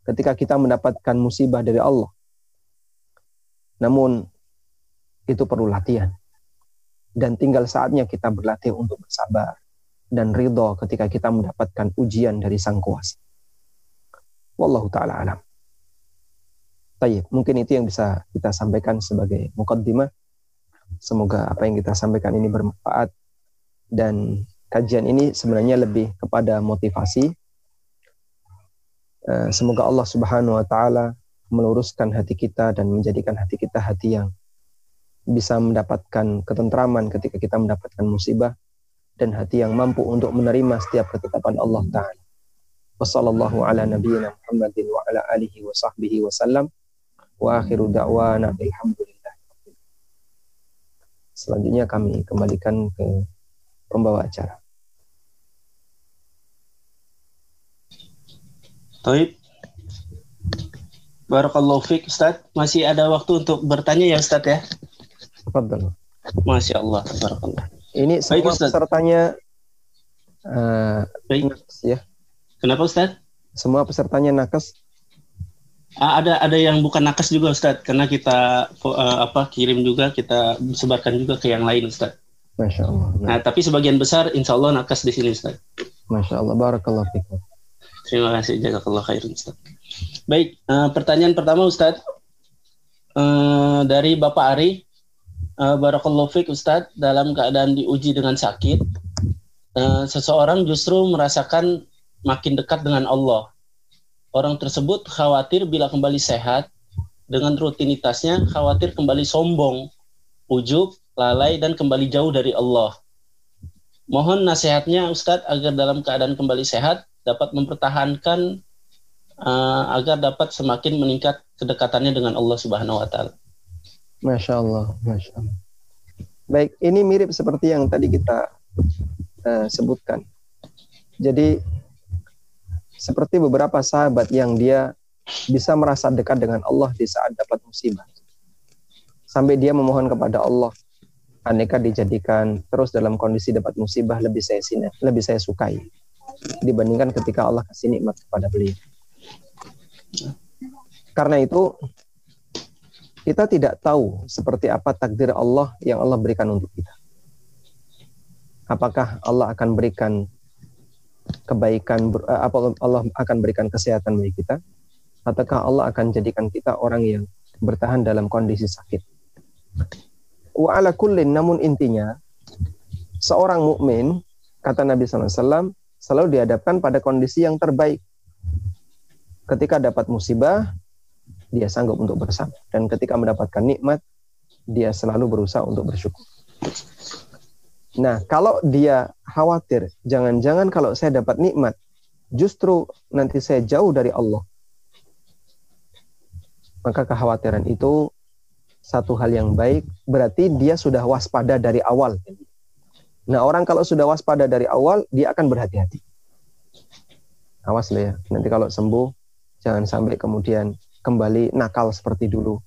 ketika kita mendapatkan musibah dari Allah. Namun, itu perlu latihan. Dan tinggal saatnya kita berlatih untuk bersabar dan ridho ketika kita mendapatkan ujian dari Sang Kuasa. Wallahu taala alam. Tayyip, mungkin itu yang bisa kita sampaikan sebagai mukaddimah Semoga apa yang kita sampaikan ini bermanfaat dan kajian ini sebenarnya lebih kepada motivasi. Eh, semoga Allah Subhanahu wa taala meluruskan hati kita dan menjadikan hati kita hati yang bisa mendapatkan ketentraman ketika kita mendapatkan musibah dan hati yang mampu untuk menerima setiap ketetapan Allah taala. Wassallallahu ala nabiyyina Muhammadin wa ala alihi wa sahbihi. Selanjutnya kami kembalikan ke pembawa acara.
Taib. Barakallahu fiik Ustaz. Masih ada waktu untuk bertanya ya Ustaz ya.
Tafadhal.
Masya Allah. Barakallah.
Ini semua
Ustaz.
pesertanya eh,
Baik.
nakes ya.
Kenapa Ustaz?
Semua pesertanya nakes.
Ah, ada ada yang bukan nakes juga Ustaz karena kita eh, apa kirim juga kita sebarkan juga ke yang lain Ustaz.
Masya Allah. Nah,
Nah, tapi sebagian besar insya Allah nakes di sini Ustaz.
Masya Allah. Barakallahu fikum.
Terima kasih jazakallah khairan Ustaz. Baik, eh, pertanyaan pertama Ustaz Eh, dari Bapak Ari. Eh, Barakallahu fiik Ustaz, dalam keadaan diuji dengan sakit, eh, seseorang justru merasakan makin dekat dengan Allah. Orang tersebut khawatir bila kembali sehat, dengan rutinitasnya khawatir kembali sombong, ujub, lalai, dan kembali jauh dari Allah. Mohon nasihatnya Ustadz agar dalam keadaan kembali sehat dapat mempertahankan uh, agar dapat semakin meningkat kedekatannya dengan Allah Subhanahu wa taala.
Masya Allah. Masya Allah. Baik, ini mirip seperti yang tadi kita eh, sebutkan. Jadi seperti beberapa sahabat yang dia bisa merasa dekat dengan Allah di saat dapat musibah. Sampai dia memohon kepada Allah aneka dijadikan terus dalam kondisi dapat musibah lebih saya sini, lebih saya sukai dibandingkan ketika Allah kasih nikmat kepada beliau. Karena itu kita tidak tahu seperti apa takdir Allah yang Allah berikan untuk kita. Apakah Allah akan berikan kebaikan, eh, apa Allah akan berikan kesehatan bagi kita, ataukah Allah akan jadikan kita orang yang bertahan dalam kondisi sakit. Wa ala kullin, namun intinya seorang mukmin kata Nabi SAW selalu dihadapkan pada kondisi yang terbaik. Ketika dapat musibah, dia sanggup untuk bersabar. Dan ketika mendapatkan nikmat, dia selalu berusaha untuk bersyukur. Nah, kalau dia khawatir, jangan-jangan kalau saya dapat nikmat, justru nanti saya jauh dari Allah. Maka kekhawatiran itu satu hal yang baik, berarti dia sudah waspada dari awal. Nah, orang kalau sudah waspada dari awal, dia akan berhati-hati. Awas loh ya, nanti kalau sembuh, jangan sampai kemudian kembali nakal seperti dulu.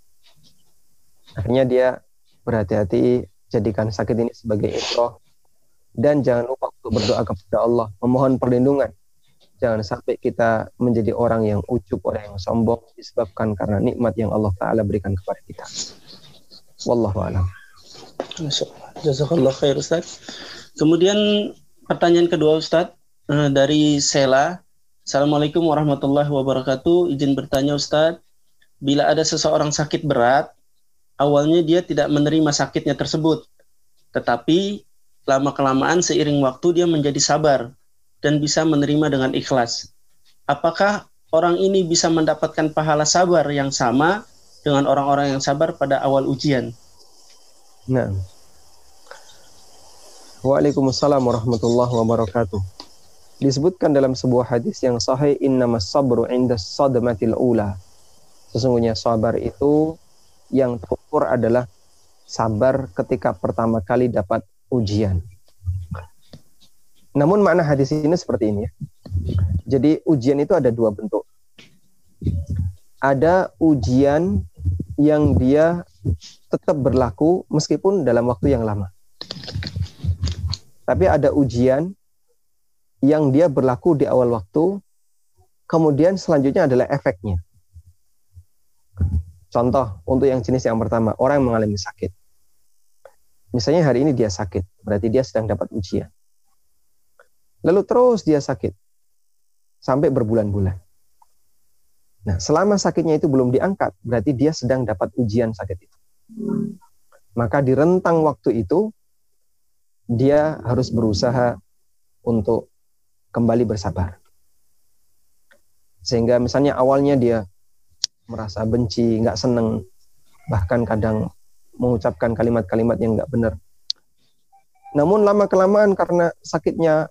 Akhirnya dia berhati-hati, jadikan sakit ini sebagai ikhroh. Dan jangan lupa untuk berdoa kepada Allah, memohon perlindungan. Jangan sampai kita menjadi orang yang ucup, orang yang sombong, disebabkan karena nikmat yang Allah Ta'ala berikan kepada kita. Wallahu a'lam.
Masya Allah. Jazakallah khair Ustaz. Kemudian pertanyaan kedua Ustaz eh, dari Sela. Assalamualaikum warahmatullahi wabarakatuh. Izin bertanya Ustaz, bila ada seseorang sakit berat, awalnya dia tidak menerima sakitnya tersebut. Tetapi lama-kelamaan seiring waktu dia menjadi sabar dan bisa menerima dengan ikhlas. Apakah orang ini bisa mendapatkan pahala sabar yang sama dengan orang-orang yang sabar pada awal ujian?
Nah. Waalaikumsalam warahmatullahi wabarakatuh. Disebutkan dalam sebuah hadis yang sahih innamas sabru inda sadmatil ula. Sesungguhnya sabar itu yang terukur adalah sabar ketika pertama kali dapat ujian. Namun makna hadis ini seperti ini ya. Jadi ujian itu ada dua bentuk. Ada ujian yang dia tetap berlaku meskipun dalam waktu yang lama. Tapi ada ujian yang dia berlaku di awal waktu, kemudian selanjutnya adalah efeknya. Contoh untuk yang jenis yang pertama, orang yang mengalami sakit. Misalnya hari ini dia sakit, berarti dia sedang dapat ujian. Lalu terus dia sakit sampai berbulan-bulan. Nah, selama sakitnya itu belum diangkat, berarti dia sedang dapat ujian sakit itu. Maka di rentang waktu itu dia harus berusaha untuk kembali bersabar. Sehingga misalnya awalnya dia merasa benci, nggak seneng, bahkan kadang mengucapkan kalimat-kalimat yang nggak benar. Namun lama kelamaan karena sakitnya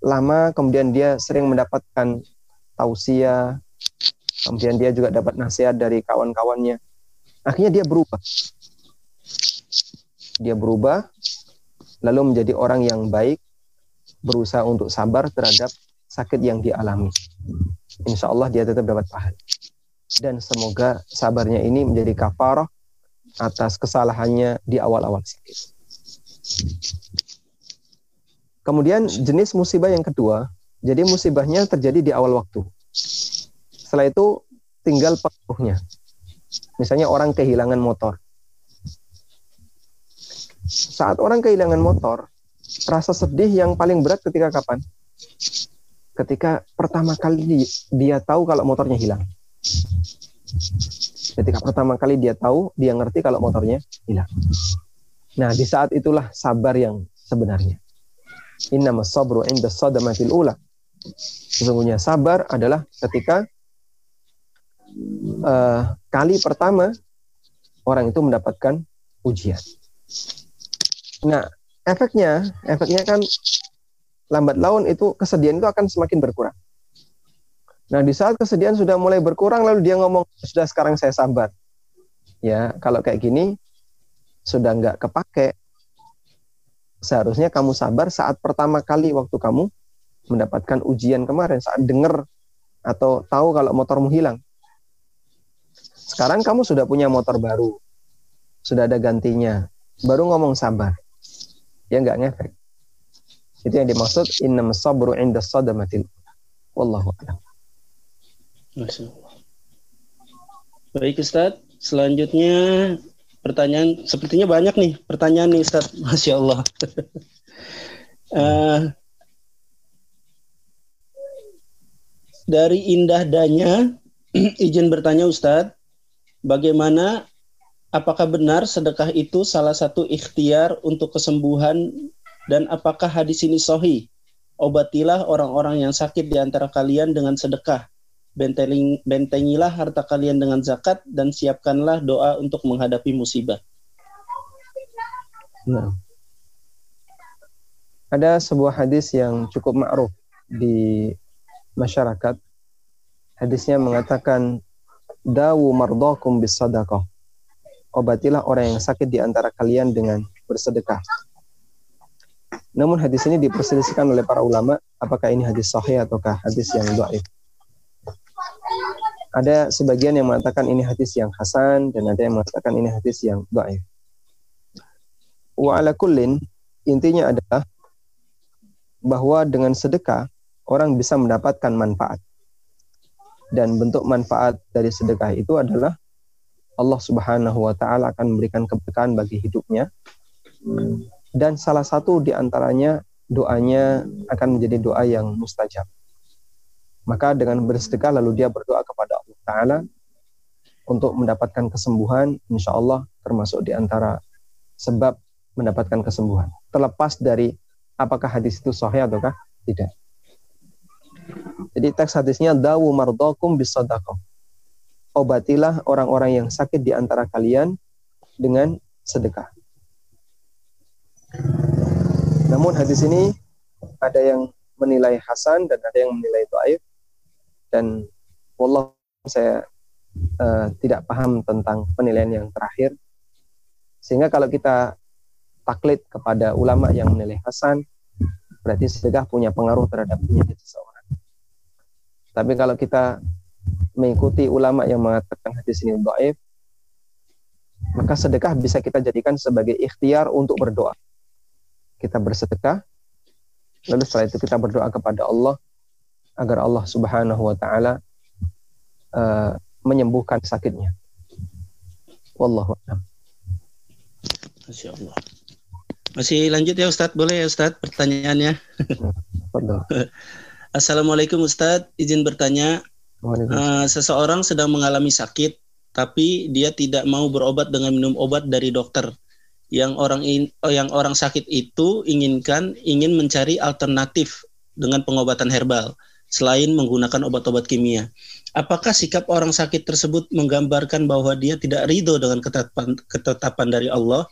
lama, kemudian dia sering mendapatkan tausiah, kemudian dia juga dapat nasihat dari kawan-kawannya. Akhirnya dia berubah. Dia berubah, lalu menjadi orang yang baik, berusaha untuk sabar terhadap sakit yang dialami. Insya Allah dia tetap dapat pahala. Dan semoga sabarnya ini menjadi kafarah atas kesalahannya di awal-awal sakit. Kemudian jenis musibah yang kedua, jadi musibahnya terjadi di awal waktu. Setelah itu tinggal pengaruhnya. Misalnya orang kehilangan motor. Saat orang kehilangan motor, rasa sedih yang paling berat ketika kapan? Ketika pertama kali dia tahu kalau motornya hilang. Ketika pertama kali dia tahu, dia ngerti kalau motornya hilang. Nah, di saat itulah sabar yang sebenarnya. Inna sabru inda sadamatil ula. Sesungguhnya sabar adalah ketika uh, kali pertama orang itu mendapatkan ujian. Nah, efeknya, efeknya kan lambat laun itu kesedihan itu akan semakin berkurang. Nah, di saat kesedihan sudah mulai berkurang lalu dia ngomong, "Sudah sekarang saya sabar." Ya, kalau kayak gini sudah nggak kepake. Seharusnya kamu sabar saat pertama kali waktu kamu mendapatkan ujian kemarin saat dengar atau tahu kalau motormu hilang. Sekarang kamu sudah punya motor baru. Sudah ada gantinya. Baru ngomong sabar. Ya nggak ngefek. Itu yang dimaksud innam sabru inda sadamatil. Wallahu a'lam.
Masya. Baik Ustaz, selanjutnya pertanyaan sepertinya banyak nih pertanyaan nih Ustaz. Masya Allah. uh, dari Indah Danya, izin bertanya Ustadz, bagaimana apakah benar sedekah itu salah satu ikhtiar untuk kesembuhan dan apakah hadis ini sohi? Obatilah orang-orang yang sakit di antara kalian dengan sedekah bentengilah harta kalian dengan zakat dan siapkanlah doa untuk menghadapi musibah.
Nah. Ada sebuah hadis yang cukup ma'ruf di masyarakat. Hadisnya mengatakan dawu mardakum bis sadaqah. Obatilah orang yang sakit di antara kalian dengan bersedekah. Namun hadis ini diperselisihkan oleh para ulama apakah ini hadis sahih ataukah hadis yang dhaif. Ada sebagian yang mengatakan ini hadis yang hasan dan ada yang mengatakan ini hadis yang dhaif. Wa ala kullin intinya adalah bahwa dengan sedekah orang bisa mendapatkan manfaat. Dan bentuk manfaat dari sedekah itu adalah Allah Subhanahu wa taala akan memberikan keberkahan bagi hidupnya. Dan salah satu di antaranya doanya akan menjadi doa yang mustajab. Maka dengan bersedekah lalu dia berdoa kepada Ta'ala untuk mendapatkan kesembuhan, insya Allah termasuk di antara sebab mendapatkan kesembuhan. Terlepas dari apakah hadis itu sahih ataukah tidak. Jadi teks hadisnya dawu mardakum bisadaqah. Obatilah orang-orang yang sakit di antara kalian dengan sedekah. Namun hadis ini ada yang menilai hasan dan ada yang menilai dhaif dan wallah saya uh, tidak paham tentang penilaian yang terakhir. Sehingga kalau kita taklid kepada ulama yang menilai hasan berarti sedekah punya pengaruh terhadap penyakit seseorang. Tapi kalau kita mengikuti ulama yang mengatakan hadis ini dhaif maka sedekah bisa kita jadikan sebagai ikhtiar untuk berdoa. Kita bersedekah lalu setelah itu kita berdoa kepada Allah agar Allah Subhanahu wa taala uh, menyembuhkan sakitnya. Wallahu a'lam.
Masya Allah. Masih lanjut ya Ustadz, boleh ya Ustadz pertanyaannya? Assalamualaikum Ustadz, izin bertanya. Uh, seseorang sedang mengalami sakit, tapi dia tidak mau berobat dengan minum obat dari dokter. Yang orang in, yang orang sakit itu inginkan ingin mencari alternatif dengan pengobatan herbal selain menggunakan obat-obat kimia. Apakah sikap orang sakit tersebut menggambarkan bahwa dia tidak ridho dengan ketetapan, ketetapan dari Allah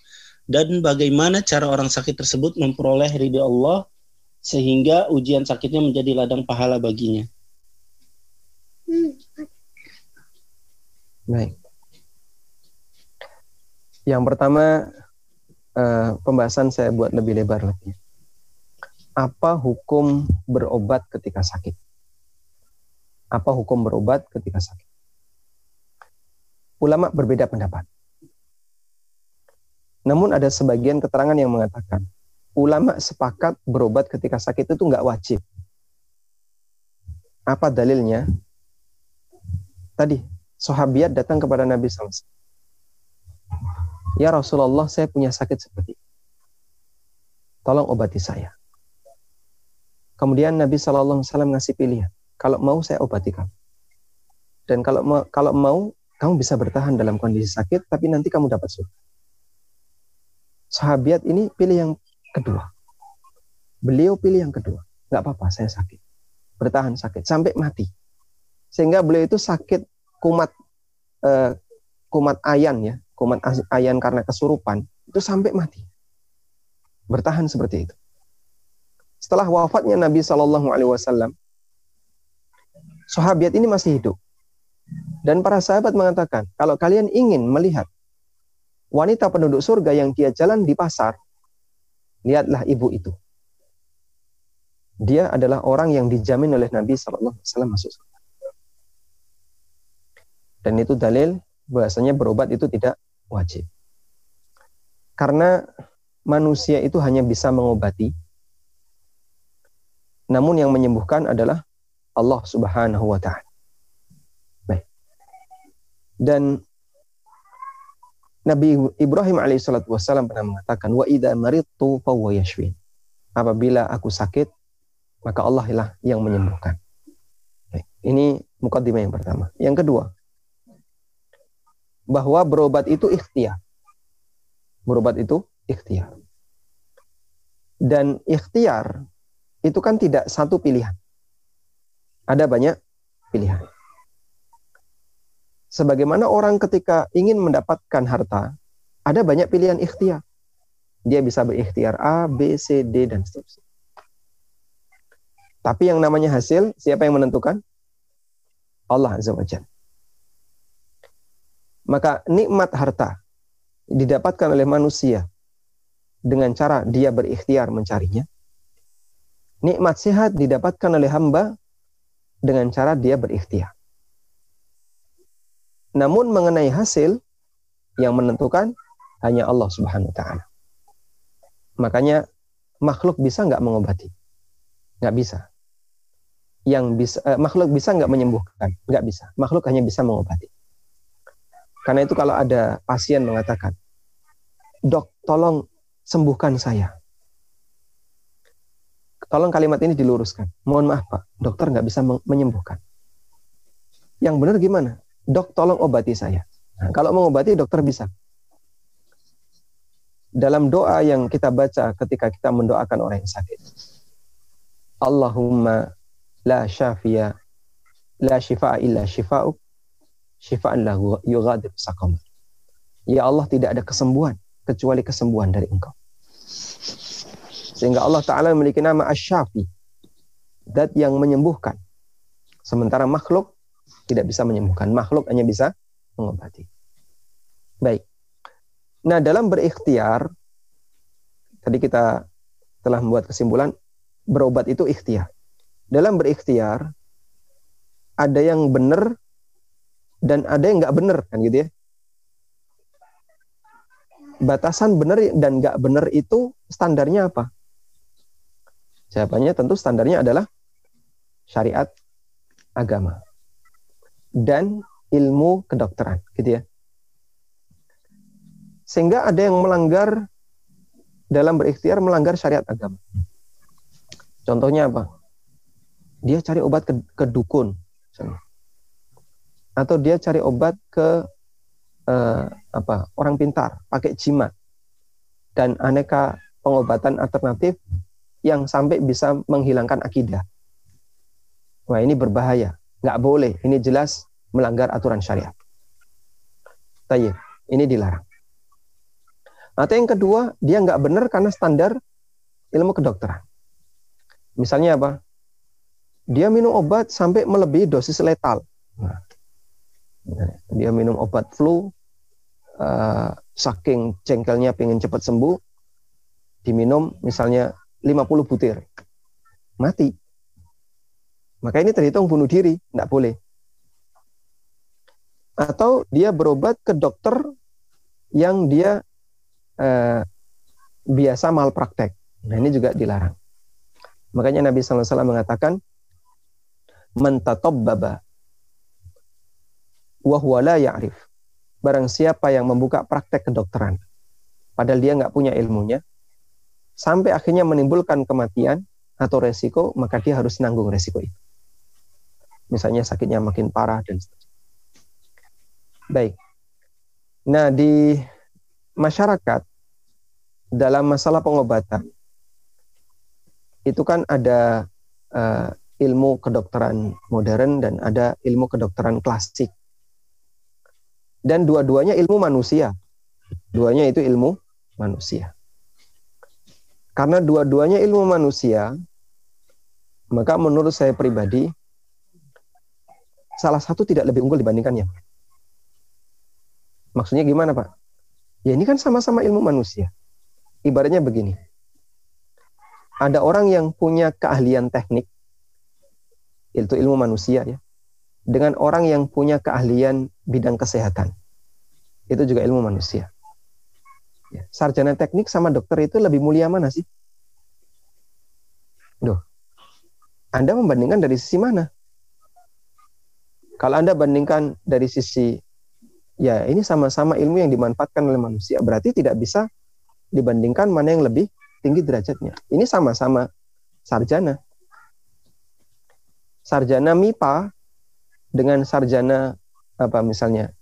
dan bagaimana cara orang sakit tersebut memperoleh ridho Allah sehingga ujian sakitnya menjadi ladang pahala baginya?
Baik. Yang pertama uh, pembahasan saya buat lebih lebar lagi. Apa hukum berobat ketika sakit? Apa hukum berobat ketika sakit. ulama berbeda pendapat. Namun ada sebagian keterangan yang mengatakan ulama sepakat berobat ketika sakit itu nggak wajib. Apa dalilnya? Tadi sahabiat datang kepada Nabi SAW. Ya Rasulullah, saya punya sakit seperti ini. Tolong obati saya. Kemudian Nabi SAW ngasih pilihan. Kalau mau saya obati kamu. Dan kalau mau, kalau mau kamu bisa bertahan dalam kondisi sakit, tapi nanti kamu dapat surga. Sahabiat ini pilih yang kedua. Beliau pilih yang kedua. Nggak apa-apa, saya sakit. Bertahan sakit sampai mati. Sehingga beliau itu sakit kumat eh, kumat ayan ya, kumat ayan karena kesurupan itu sampai mati. Bertahan seperti itu. Setelah wafatnya Nabi Wasallam, sahabat ini masih hidup. Dan para sahabat mengatakan, kalau kalian ingin melihat wanita penduduk surga yang dia jalan di pasar, lihatlah ibu itu. Dia adalah orang yang dijamin oleh Nabi Shallallahu Alaihi Wasallam masuk surga. Dan itu dalil bahasanya berobat itu tidak wajib. Karena manusia itu hanya bisa mengobati, namun yang menyembuhkan adalah Allah Subhanahu wa taala. Baik. Dan Nabi Ibrahim alaihissalatu wassalam pernah mengatakan wa idza maridtu fa yashfin. Apabila aku sakit, maka Allah lah yang menyembuhkan. Baik. Ini mukadimah yang pertama. Yang kedua, bahwa berobat itu ikhtiar. Berobat itu ikhtiar. Dan ikhtiar itu kan tidak satu pilihan. Ada banyak pilihan. Sebagaimana orang ketika ingin mendapatkan harta, ada banyak pilihan ikhtiar. Dia bisa berikhtiar A, B, C, D, dan seterusnya. Tapi yang namanya hasil, siapa yang menentukan? Allah Azza wa Jalla. Maka nikmat harta didapatkan oleh manusia dengan cara dia berikhtiar mencarinya. Nikmat sehat didapatkan oleh hamba dengan cara dia berikhtiar. Namun mengenai hasil yang menentukan hanya Allah Subhanahu wa taala. Makanya makhluk bisa nggak mengobati? Nggak bisa. Yang bisa eh, makhluk bisa nggak menyembuhkan? Nggak bisa. Makhluk hanya bisa mengobati. Karena itu kalau ada pasien mengatakan, dok tolong sembuhkan saya. Tolong kalimat ini diluruskan. Mohon maaf Pak, dokter nggak bisa menyembuhkan. Yang benar gimana? Dok tolong obati saya. Nah, kalau mengobati dokter bisa. Dalam doa yang kita baca ketika kita mendoakan orang yang sakit. Allahumma la syafiya la shifa'a illa shifa'uk syifaan lahu yughadir saqam. Ya Allah tidak ada kesembuhan kecuali kesembuhan dari Engkau. Sehingga Allah Ta'ala memiliki nama Asy-Syafi. Dat yang menyembuhkan. Sementara makhluk tidak bisa menyembuhkan. Makhluk hanya bisa mengobati. Baik. Nah, dalam berikhtiar, tadi kita telah membuat kesimpulan, berobat itu ikhtiar. Dalam berikhtiar, ada yang benar dan ada yang nggak benar kan gitu ya batasan benar dan nggak benar itu standarnya apa jawabannya tentu standarnya adalah syariat agama dan ilmu kedokteran gitu ya. Sehingga ada yang melanggar dalam berikhtiar melanggar syariat agama. Contohnya apa? Dia cari obat ke, ke dukun atau dia cari obat ke uh, apa orang pintar pakai jimat dan aneka pengobatan alternatif yang sampai bisa menghilangkan akidah. Wah ini berbahaya, nggak boleh. Ini jelas melanggar aturan syariat. Tayyip, ini dilarang. Atau yang kedua, dia nggak benar karena standar ilmu kedokteran. Misalnya apa? Dia minum obat sampai melebihi dosis letal. Nah, dia minum obat flu, uh, saking jengkelnya pengen cepat sembuh, diminum misalnya 50 butir, mati. Maka ini terhitung bunuh diri, tidak boleh. atau dia berobat ke dokter yang dia eh, biasa malpraktek. Nah ini juga dilarang. Makanya Nabi SAW mengatakan, mentatobbaba wahwa la ya'rif. Barang siapa yang membuka praktek kedokteran, padahal dia nggak punya ilmunya, sampai akhirnya menimbulkan kematian atau resiko, maka dia harus nanggung resiko itu. Misalnya sakitnya makin parah dan seterusnya. Baik. Nah, di masyarakat dalam masalah pengobatan itu kan ada uh, ilmu kedokteran modern dan ada ilmu kedokteran klasik. Dan dua-duanya ilmu manusia. Duanya itu ilmu manusia. Karena dua-duanya ilmu manusia, maka menurut saya pribadi, salah satu tidak lebih unggul dibandingkannya. Maksudnya gimana Pak? Ya ini kan sama-sama ilmu manusia. Ibaratnya begini. Ada orang yang punya keahlian teknik, itu ilmu manusia ya dengan orang yang punya keahlian bidang kesehatan. Itu juga ilmu manusia. Ya, sarjana teknik sama dokter itu lebih mulia mana sih? Duh. Anda membandingkan dari sisi mana? Kalau Anda bandingkan dari sisi ya ini sama-sama ilmu yang dimanfaatkan oleh manusia, berarti tidak bisa dibandingkan mana yang lebih tinggi derajatnya. Ini sama-sama sarjana. Sarjana MIPA dengan sarjana apa misalnya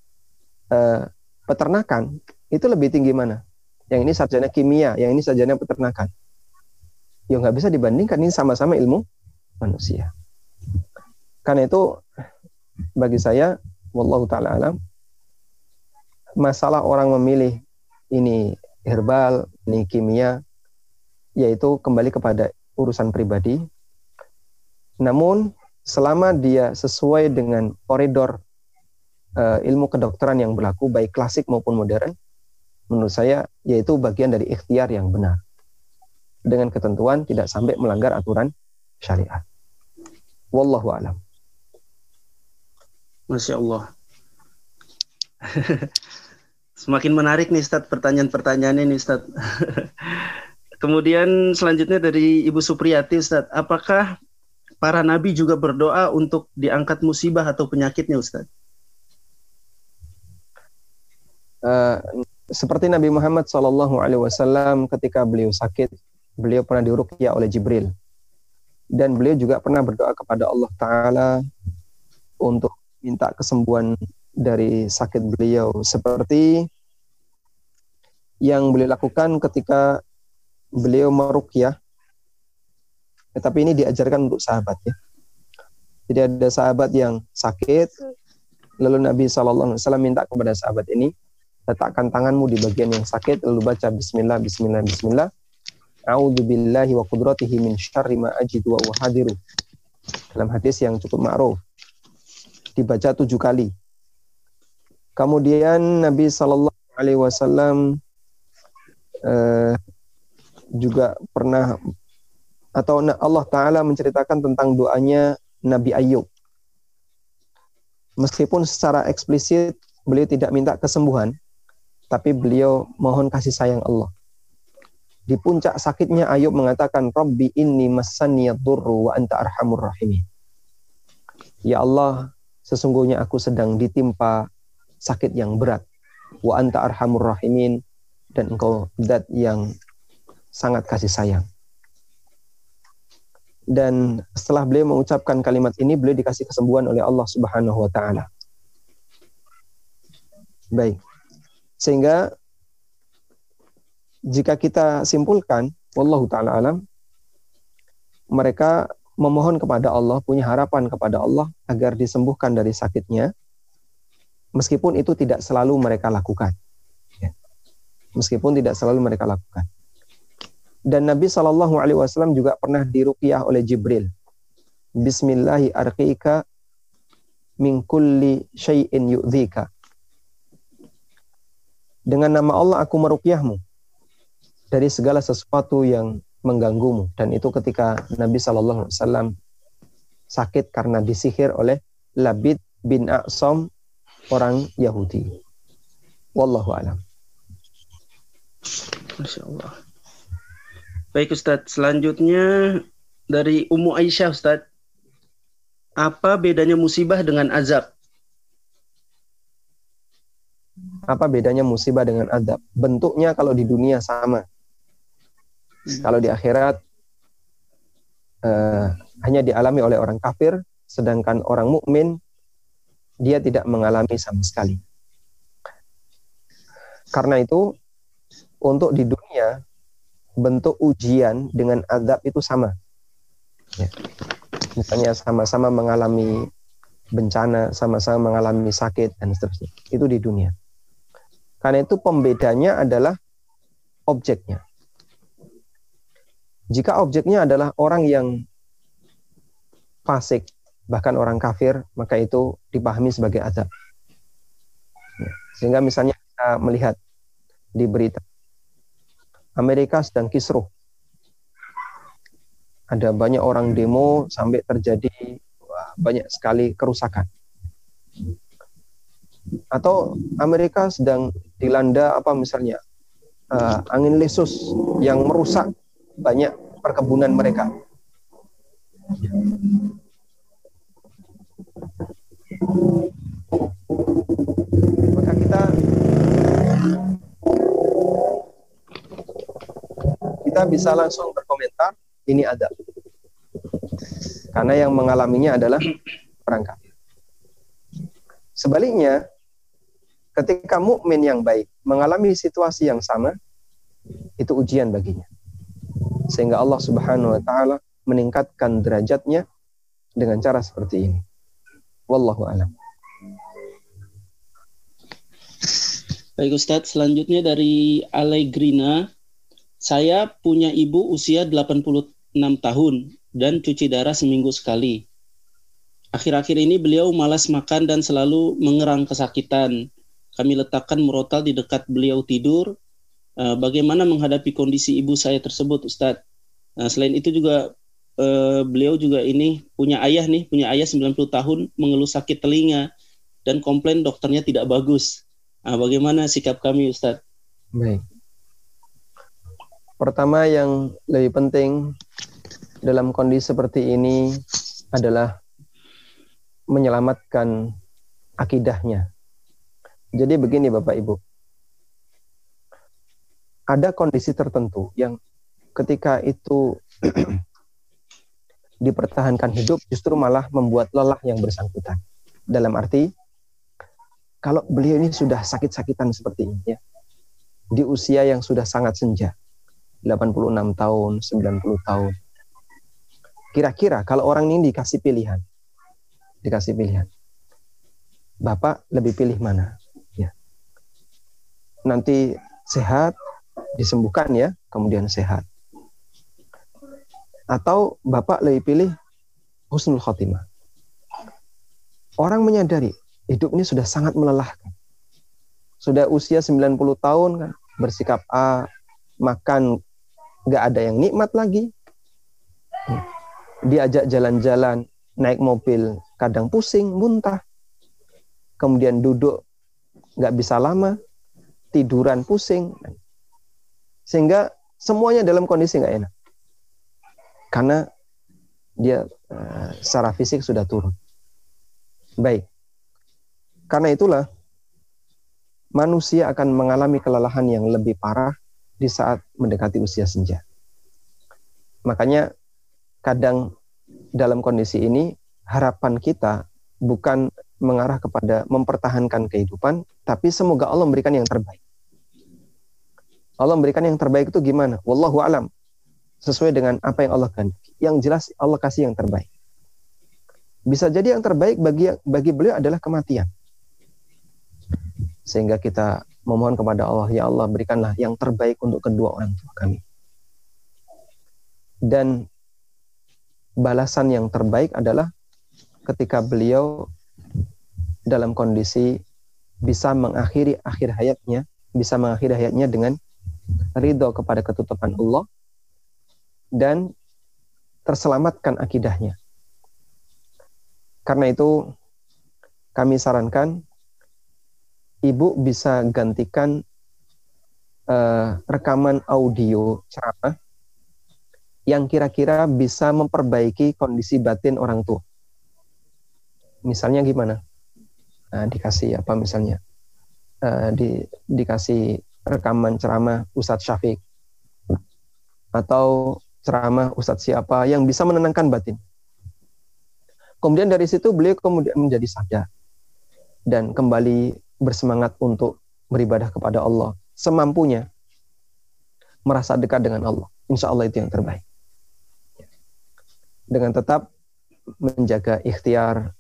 eh, peternakan itu lebih tinggi mana? Yang ini sarjana kimia, yang ini sarjana peternakan. Ya nggak bisa dibandingkan ini sama-sama ilmu manusia. Karena itu bagi saya, wallahu taala alam, masalah orang memilih ini herbal, ini kimia, yaitu kembali kepada urusan pribadi. Namun selama dia sesuai dengan koridor uh, ilmu kedokteran yang berlaku baik klasik maupun modern menurut saya yaitu bagian dari ikhtiar yang benar. Dengan ketentuan tidak sampai melanggar aturan syariat. Wallahu alam.
Masya Allah. Semakin menarik nih Ustaz pertanyaan-pertanyaannya nih Ustaz kemudian selanjutnya dari Ibu Supriyati Ustaz apakah para nabi juga berdoa untuk diangkat musibah atau penyakitnya Ustaz?
Uh, seperti Nabi Muhammad Shallallahu Alaihi Wasallam ketika beliau sakit, beliau pernah diruqyah oleh Jibril dan beliau juga pernah berdoa kepada Allah Taala untuk minta kesembuhan dari sakit beliau seperti yang beliau lakukan ketika beliau meruqyah Ya, tapi ini diajarkan untuk sahabat ya. Jadi ada sahabat yang sakit, lalu Nabi SAW minta kepada sahabat ini, letakkan tanganmu di bagian yang sakit, lalu baca Bismillah, Bismillah, Bismillah. A'udzu billahi wa qudratihi min syarri ma ajidu wa uhadiru. Dalam hadis yang cukup ma'ruf. Dibaca tujuh kali. Kemudian Nabi Shallallahu Alaihi Wasallam eh, juga pernah atau Allah Ta'ala menceritakan tentang doanya Nabi Ayub. Meskipun secara eksplisit beliau tidak minta kesembuhan, tapi beliau mohon kasih sayang Allah. Di puncak sakitnya Ayub mengatakan, Rabbi inni durru wa anta arhamur rahimin. Ya Allah, sesungguhnya aku sedang ditimpa sakit yang berat. Wa anta arhamur rahimin. Dan engkau dat yang sangat kasih sayang dan setelah beliau mengucapkan kalimat ini beliau dikasih kesembuhan oleh Allah Subhanahu wa taala. Baik. Sehingga jika kita simpulkan wallahu taala alam mereka memohon kepada Allah, punya harapan kepada Allah agar disembuhkan dari sakitnya meskipun itu tidak selalu mereka lakukan. Ya. Meskipun tidak selalu mereka lakukan. Dan Nabi Shallallahu Alaihi Wasallam juga pernah diruqyah oleh Jibril. Bismillahi arqika min kulli syai'in yu'dhika. Dengan nama Allah aku meruqyahmu dari segala sesuatu yang mengganggumu. Dan itu ketika Nabi Wasallam sakit karena disihir oleh Labid bin A'sam orang Yahudi. Wallahu alam.
Masya Allah. Baik Ustadz, selanjutnya dari Ummu Aisyah Ustadz. Apa bedanya musibah dengan azab?
Apa bedanya musibah dengan adab? Bentuknya kalau di dunia sama. Kalau di akhirat eh, hanya dialami oleh orang kafir, sedangkan orang mukmin dia tidak mengalami sama sekali. Karena itu untuk di dunia bentuk ujian dengan adab itu sama. Ya. Misalnya sama-sama mengalami bencana, sama-sama mengalami sakit dan seterusnya. Itu di dunia. Karena itu pembedanya adalah objeknya. Jika objeknya adalah orang yang fasik, bahkan orang kafir, maka itu dipahami sebagai adab. Ya. Sehingga misalnya kita melihat di berita Amerika sedang kisruh. Ada banyak orang demo sampai terjadi banyak sekali kerusakan. Atau Amerika sedang dilanda apa misalnya uh, angin lesus yang merusak banyak perkebunan mereka. Maka kita kita bisa langsung berkomentar ini ada. Karena yang mengalaminya adalah orang kafir. Sebaliknya, ketika mukmin yang baik mengalami situasi yang sama, itu ujian baginya. Sehingga Allah Subhanahu wa taala meningkatkan derajatnya dengan cara seperti ini. Wallahu alam.
Baik Ustadz, selanjutnya dari Allegrina. Saya punya ibu usia 86 tahun dan cuci darah seminggu sekali. Akhir-akhir ini beliau malas makan dan selalu mengerang kesakitan. Kami letakkan murotal di dekat beliau tidur. Uh, bagaimana menghadapi kondisi ibu saya tersebut, Ustadz? Nah, selain itu juga uh, beliau juga ini punya ayah nih, punya ayah 90 tahun mengeluh sakit telinga dan komplain dokternya tidak bagus. Nah, bagaimana sikap kami, Ustadz?
Baik. Pertama yang lebih penting dalam kondisi seperti ini adalah menyelamatkan akidahnya. Jadi begini Bapak Ibu. Ada kondisi tertentu yang ketika itu dipertahankan hidup justru malah membuat lelah yang bersangkutan. Dalam arti kalau beliau ini sudah sakit-sakitan seperti ini ya. Di usia yang sudah sangat senja 86 tahun, 90 tahun. Kira-kira kalau orang ini dikasih pilihan, dikasih pilihan, Bapak lebih pilih mana? Nanti sehat, disembuhkan ya, kemudian sehat. Atau Bapak lebih pilih husnul khotimah. Orang menyadari hidup ini sudah sangat melelahkan. Sudah usia 90 tahun kan, bersikap A, makan nggak ada yang nikmat lagi. Diajak jalan-jalan, naik mobil, kadang pusing, muntah. Kemudian duduk, nggak bisa lama, tiduran pusing. Sehingga semuanya dalam kondisi nggak enak. Karena dia uh, secara fisik sudah turun. Baik. Karena itulah manusia akan mengalami kelelahan yang lebih parah di saat mendekati usia senja. Makanya kadang dalam kondisi ini harapan kita bukan mengarah kepada mempertahankan kehidupan, tapi semoga Allah memberikan yang terbaik. Allah memberikan yang terbaik itu gimana? Wallahu alam. Sesuai dengan apa yang Allah kehendaki. Yang jelas Allah kasih yang terbaik. Bisa jadi yang terbaik bagi bagi beliau adalah kematian. Sehingga kita memohon kepada Allah, ya Allah berikanlah yang terbaik untuk kedua orang tua kami. Dan balasan yang terbaik adalah ketika beliau dalam kondisi bisa mengakhiri akhir hayatnya, bisa mengakhiri hayatnya dengan ridho kepada ketutupan Allah dan terselamatkan akidahnya. Karena itu kami sarankan ibu bisa gantikan eh, rekaman audio ceramah yang kira-kira bisa memperbaiki kondisi batin orang tua. Misalnya gimana? Nah, dikasih apa misalnya? Eh, di, dikasih rekaman ceramah Ustadz Syafiq atau ceramah Ustadz siapa yang bisa menenangkan batin. Kemudian dari situ beliau kemudian menjadi sadar dan kembali bersemangat untuk beribadah kepada Allah semampunya merasa dekat dengan Allah. Insya Allah itu yang terbaik. Dengan tetap menjaga ikhtiar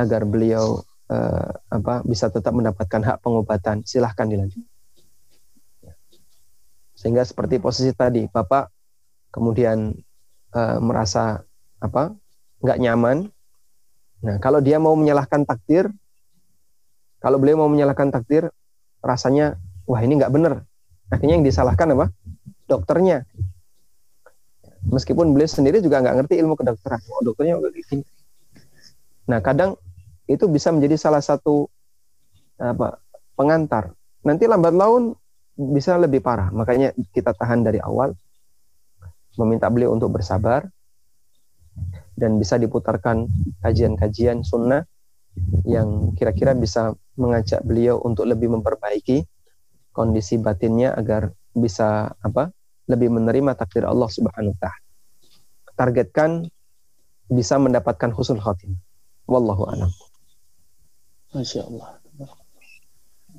agar beliau uh, apa bisa tetap mendapatkan hak pengobatan. Silahkan dilanjut. Sehingga seperti posisi tadi, Bapak kemudian uh, merasa apa nggak nyaman. Nah, kalau dia mau menyalahkan takdir, kalau beliau mau menyalahkan takdir, rasanya wah ini nggak benar. Akhirnya yang disalahkan apa? Dokternya. Meskipun beliau sendiri juga nggak ngerti ilmu kedokteran. Oh, dokternya gini. Nah, kadang itu bisa menjadi salah satu apa pengantar. Nanti lambat laun bisa lebih parah. Makanya kita tahan dari awal meminta beliau untuk bersabar dan bisa diputarkan kajian-kajian sunnah yang kira-kira bisa mengajak beliau untuk lebih memperbaiki kondisi batinnya agar bisa apa lebih menerima takdir Allah Subhanahu wa taala. Targetkan bisa mendapatkan husnul khatimah. Wallahu a'lam.
Masya Allah.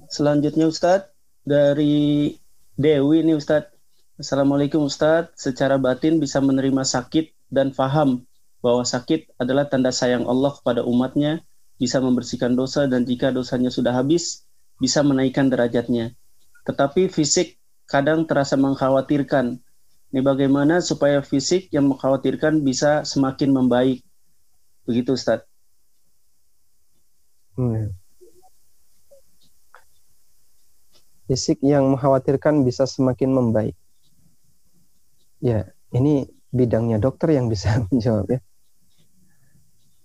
Selanjutnya Ustadz dari Dewi ini Ustadz. Assalamualaikum Ustadz. Secara batin bisa menerima sakit dan faham bahwa sakit adalah tanda sayang Allah kepada umatnya, bisa membersihkan dosa dan jika dosanya sudah habis, bisa menaikkan derajatnya. Tetapi fisik kadang terasa mengkhawatirkan. Ini bagaimana supaya fisik yang mengkhawatirkan bisa semakin membaik? Begitu Ustadz.
Hmm. Fisik yang mengkhawatirkan bisa semakin membaik. Ya, ini bidangnya dokter yang bisa menjawab ya.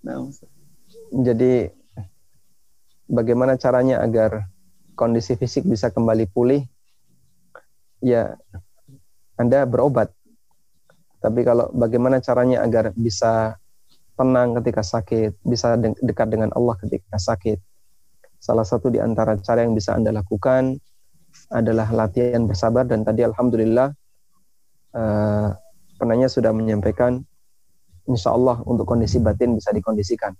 Nah,
Jadi bagaimana caranya agar kondisi fisik bisa kembali pulih? Ya, Anda berobat. Tapi kalau bagaimana caranya agar bisa tenang ketika sakit, bisa de dekat dengan Allah ketika sakit. Salah satu di antara cara yang bisa Anda lakukan adalah latihan bersabar dan tadi alhamdulillah uh, penanya sudah menyampaikan insya Allah untuk kondisi batin bisa dikondisikan.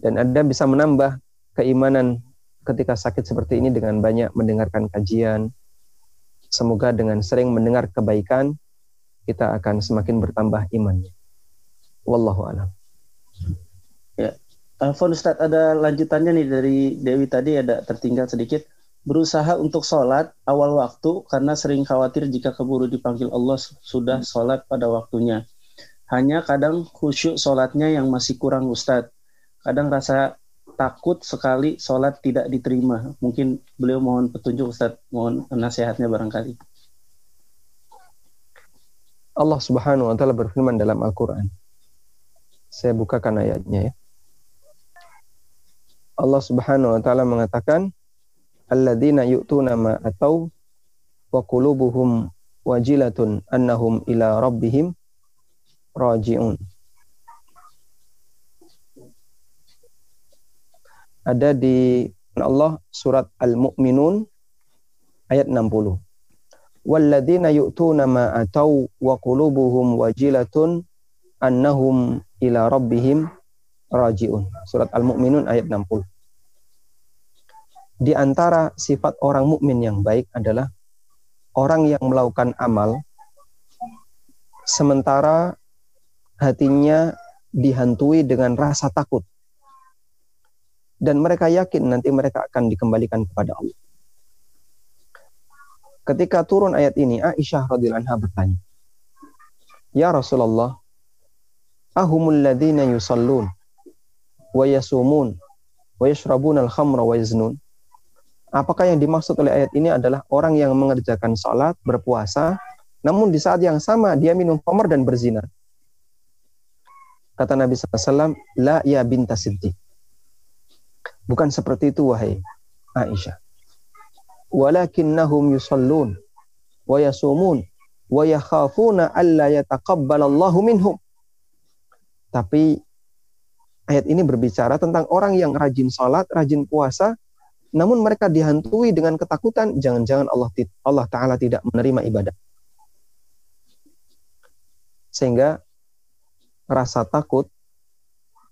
Dan Anda bisa menambah keimanan ketika sakit seperti ini dengan banyak mendengarkan kajian. Semoga dengan sering mendengar kebaikan, kita akan semakin bertambah imannya. Wallahu a'lam.
Ya. Alfon Ustaz ada lanjutannya nih dari Dewi tadi ada tertinggal sedikit. Berusaha untuk sholat awal waktu karena sering khawatir jika keburu dipanggil Allah sudah sholat pada waktunya. Hanya kadang khusyuk sholatnya yang masih kurang Ustadz. Kadang rasa takut sekali sholat tidak diterima. Mungkin beliau mohon petunjuk Ustaz, mohon nasihatnya barangkali.
Allah Subhanahu wa taala berfirman dalam Al-Qur'an. Saya bukakan ayatnya ya. Allah Subhanahu wa taala mengatakan alladzina yu'tuna ma atau wa qulubuhum wajilatun annahum ila rabbihim raji'un. ada di Allah surat Al-Mu'minun ayat 60. Walladzina yu'tuna ma atau wa qulubuhum wajilatun annahum ila rabbihim rajiun. Surat Al-Mu'minun ayat 60. Di antara sifat orang mukmin yang baik adalah orang yang melakukan amal sementara hatinya dihantui dengan rasa takut dan mereka yakin nanti mereka akan dikembalikan kepada Allah. Ketika turun ayat ini, Aisyah radhiyallahu anha bertanya, "Ya Rasulullah, ahumul ladzina yusallun wa yasumun wa yashrabun al-khamra wa yaznun?" Apakah yang dimaksud oleh ayat ini adalah orang yang mengerjakan salat, berpuasa, namun di saat yang sama dia minum khamr dan berzina? Kata Nabi SAW, La ya binta siddiq Bukan seperti itu wahai Aisyah. Walakinnahum yusallun wa yasumun wa yakhafuna alla yataqabbalallahu minhum. Tapi ayat ini berbicara tentang orang yang rajin salat, rajin puasa, namun mereka dihantui dengan ketakutan jangan-jangan Allah Allah taala tidak menerima ibadah. Sehingga rasa takut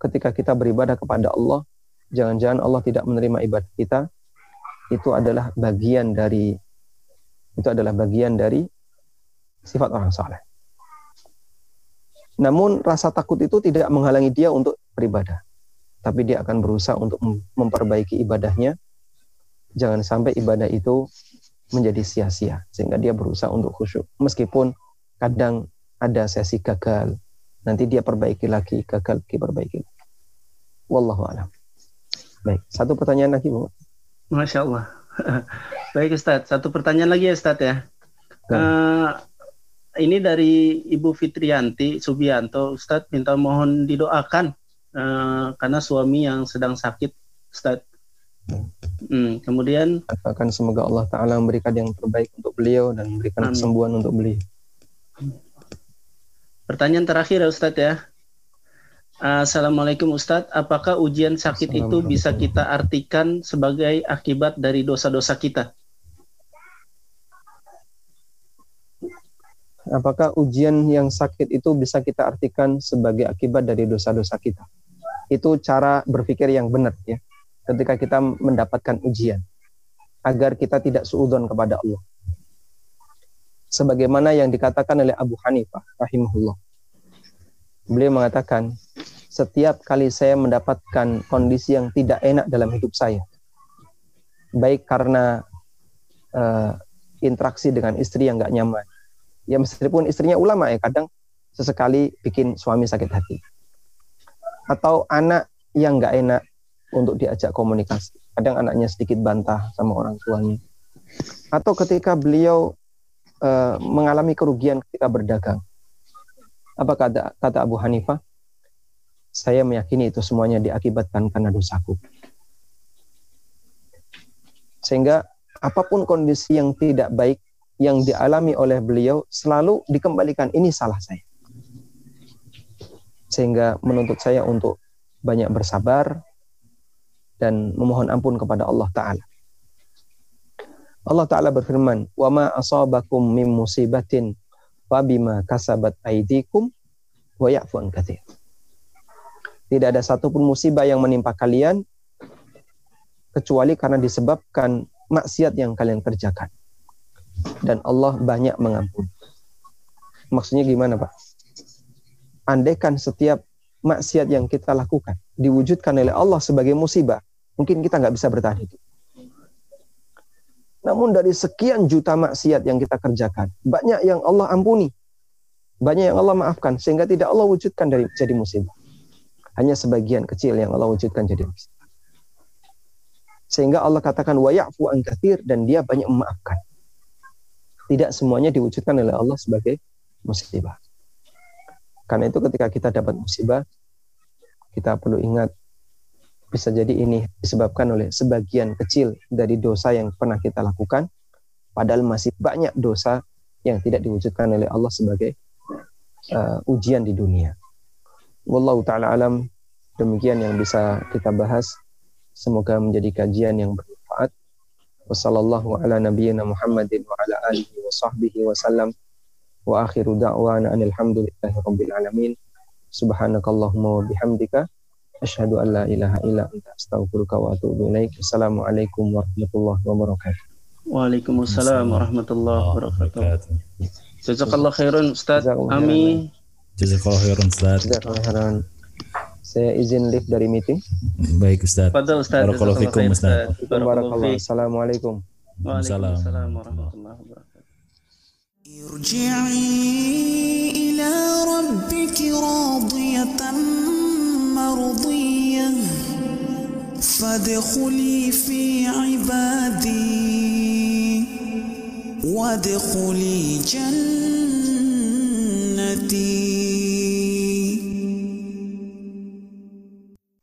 ketika kita beribadah kepada Allah, jangan-jangan Allah tidak menerima ibadah kita, itu adalah bagian dari itu adalah bagian dari sifat orang saleh. Namun rasa takut itu tidak menghalangi dia untuk beribadah. Tapi dia akan berusaha untuk memperbaiki ibadahnya. Jangan sampai ibadah itu menjadi sia-sia. Sehingga dia berusaha untuk khusyuk. Meskipun kadang ada sesi gagal. Nanti dia perbaiki lagi, gagal lagi, perbaiki lagi. Wallahu a'lam. Baik, satu pertanyaan lagi, Bu.
Masya Allah. Baik Ustadz, satu pertanyaan lagi ya Ustadz ya. Uh, ini dari Ibu Fitrianti Subianto, Ustadz minta mohon didoakan uh, karena suami yang sedang sakit, Ustadz. Hmm, kemudian
akan semoga Allah Taala memberikan yang terbaik untuk beliau dan memberikan Amin. kesembuhan untuk beliau.
Pertanyaan terakhir ya Ustadz ya. Assalamualaikum Ustadz, apakah ujian sakit itu bisa kita artikan sebagai akibat dari dosa-dosa kita?
Apakah ujian yang sakit itu bisa kita artikan sebagai akibat dari dosa-dosa kita? Itu cara berpikir yang benar ya. Ketika kita mendapatkan ujian agar kita tidak suudon kepada Allah. Sebagaimana yang dikatakan oleh Abu Hanifah rahimahullah. Beliau mengatakan, setiap kali saya mendapatkan kondisi yang tidak enak dalam hidup saya, baik karena uh, interaksi dengan istri yang nggak nyaman, ya meskipun istrinya ulama ya kadang sesekali bikin suami sakit hati, atau anak yang nggak enak untuk diajak komunikasi, kadang anaknya sedikit bantah sama orang tuanya, atau ketika beliau uh, mengalami kerugian ketika berdagang, apa kata kata Abu Hanifah? Saya meyakini itu semuanya diakibatkan karena dosaku. Sehingga apa pun kondisi yang tidak baik yang dialami oleh beliau selalu dikembalikan ini salah saya. Sehingga menuntut saya untuk banyak bersabar dan memohon ampun kepada Allah taala. Allah taala berfirman, "Wa ma asabakum min musibatin fabima kasabat aidikum wa ya'fu an katsir. Tidak ada satupun musibah yang menimpa kalian kecuali karena disebabkan maksiat yang kalian kerjakan. Dan Allah banyak mengampuni. Maksudnya gimana, Pak? Andaikan setiap maksiat yang kita lakukan diwujudkan oleh Allah sebagai musibah, mungkin kita nggak bisa bertahan hidup. Namun dari sekian juta maksiat yang kita kerjakan, banyak yang Allah ampuni. Banyak yang Allah maafkan sehingga tidak Allah wujudkan dari jadi musibah. Hanya sebagian kecil yang Allah wujudkan jadi musibah. Sehingga Allah katakan wa ya'fu an dan dia banyak memaafkan. Tidak semuanya diwujudkan oleh Allah sebagai musibah. Karena itu ketika kita dapat musibah, kita perlu ingat bisa jadi ini disebabkan oleh sebagian kecil dari dosa yang pernah kita lakukan, padahal masih banyak dosa yang tidak diwujudkan oleh Allah sebagai uh, ujian di dunia. Wallahu taala alam demikian yang bisa kita bahas. Semoga menjadi kajian yang bermanfaat. Wassallallahu ala nabiyyina Muhammadin wa ala alihi wa sahbihi wa sallam. Wa akhiru da'wana alhamdulillahi rabbil alamin. Subhanakallahumma wa bihamdika Asyhadu an la ilaha illa anta astaghfiruka wa atubu ilaik. Assalamualaikum warahmatullahi wabarakatuh.
Waalaikumsalam warahmatullahi wabarakatuh. Jazakallah khairan Ustaz. Amin.
Jazakallah khairan Ustaz.
Jazakallah khairan Saya izin lift dari meeting.
Baik Ustaz.
Fadal Ustaz.
Barakallahu fikum Ustaz.
Barakallahu. Assalamualaikum.
Waalaikumsalam warahmatullahi wabarakatuh.
ارجعي إلى ربك راضية مرضية فادخلي في عبادي وادخلي جنتي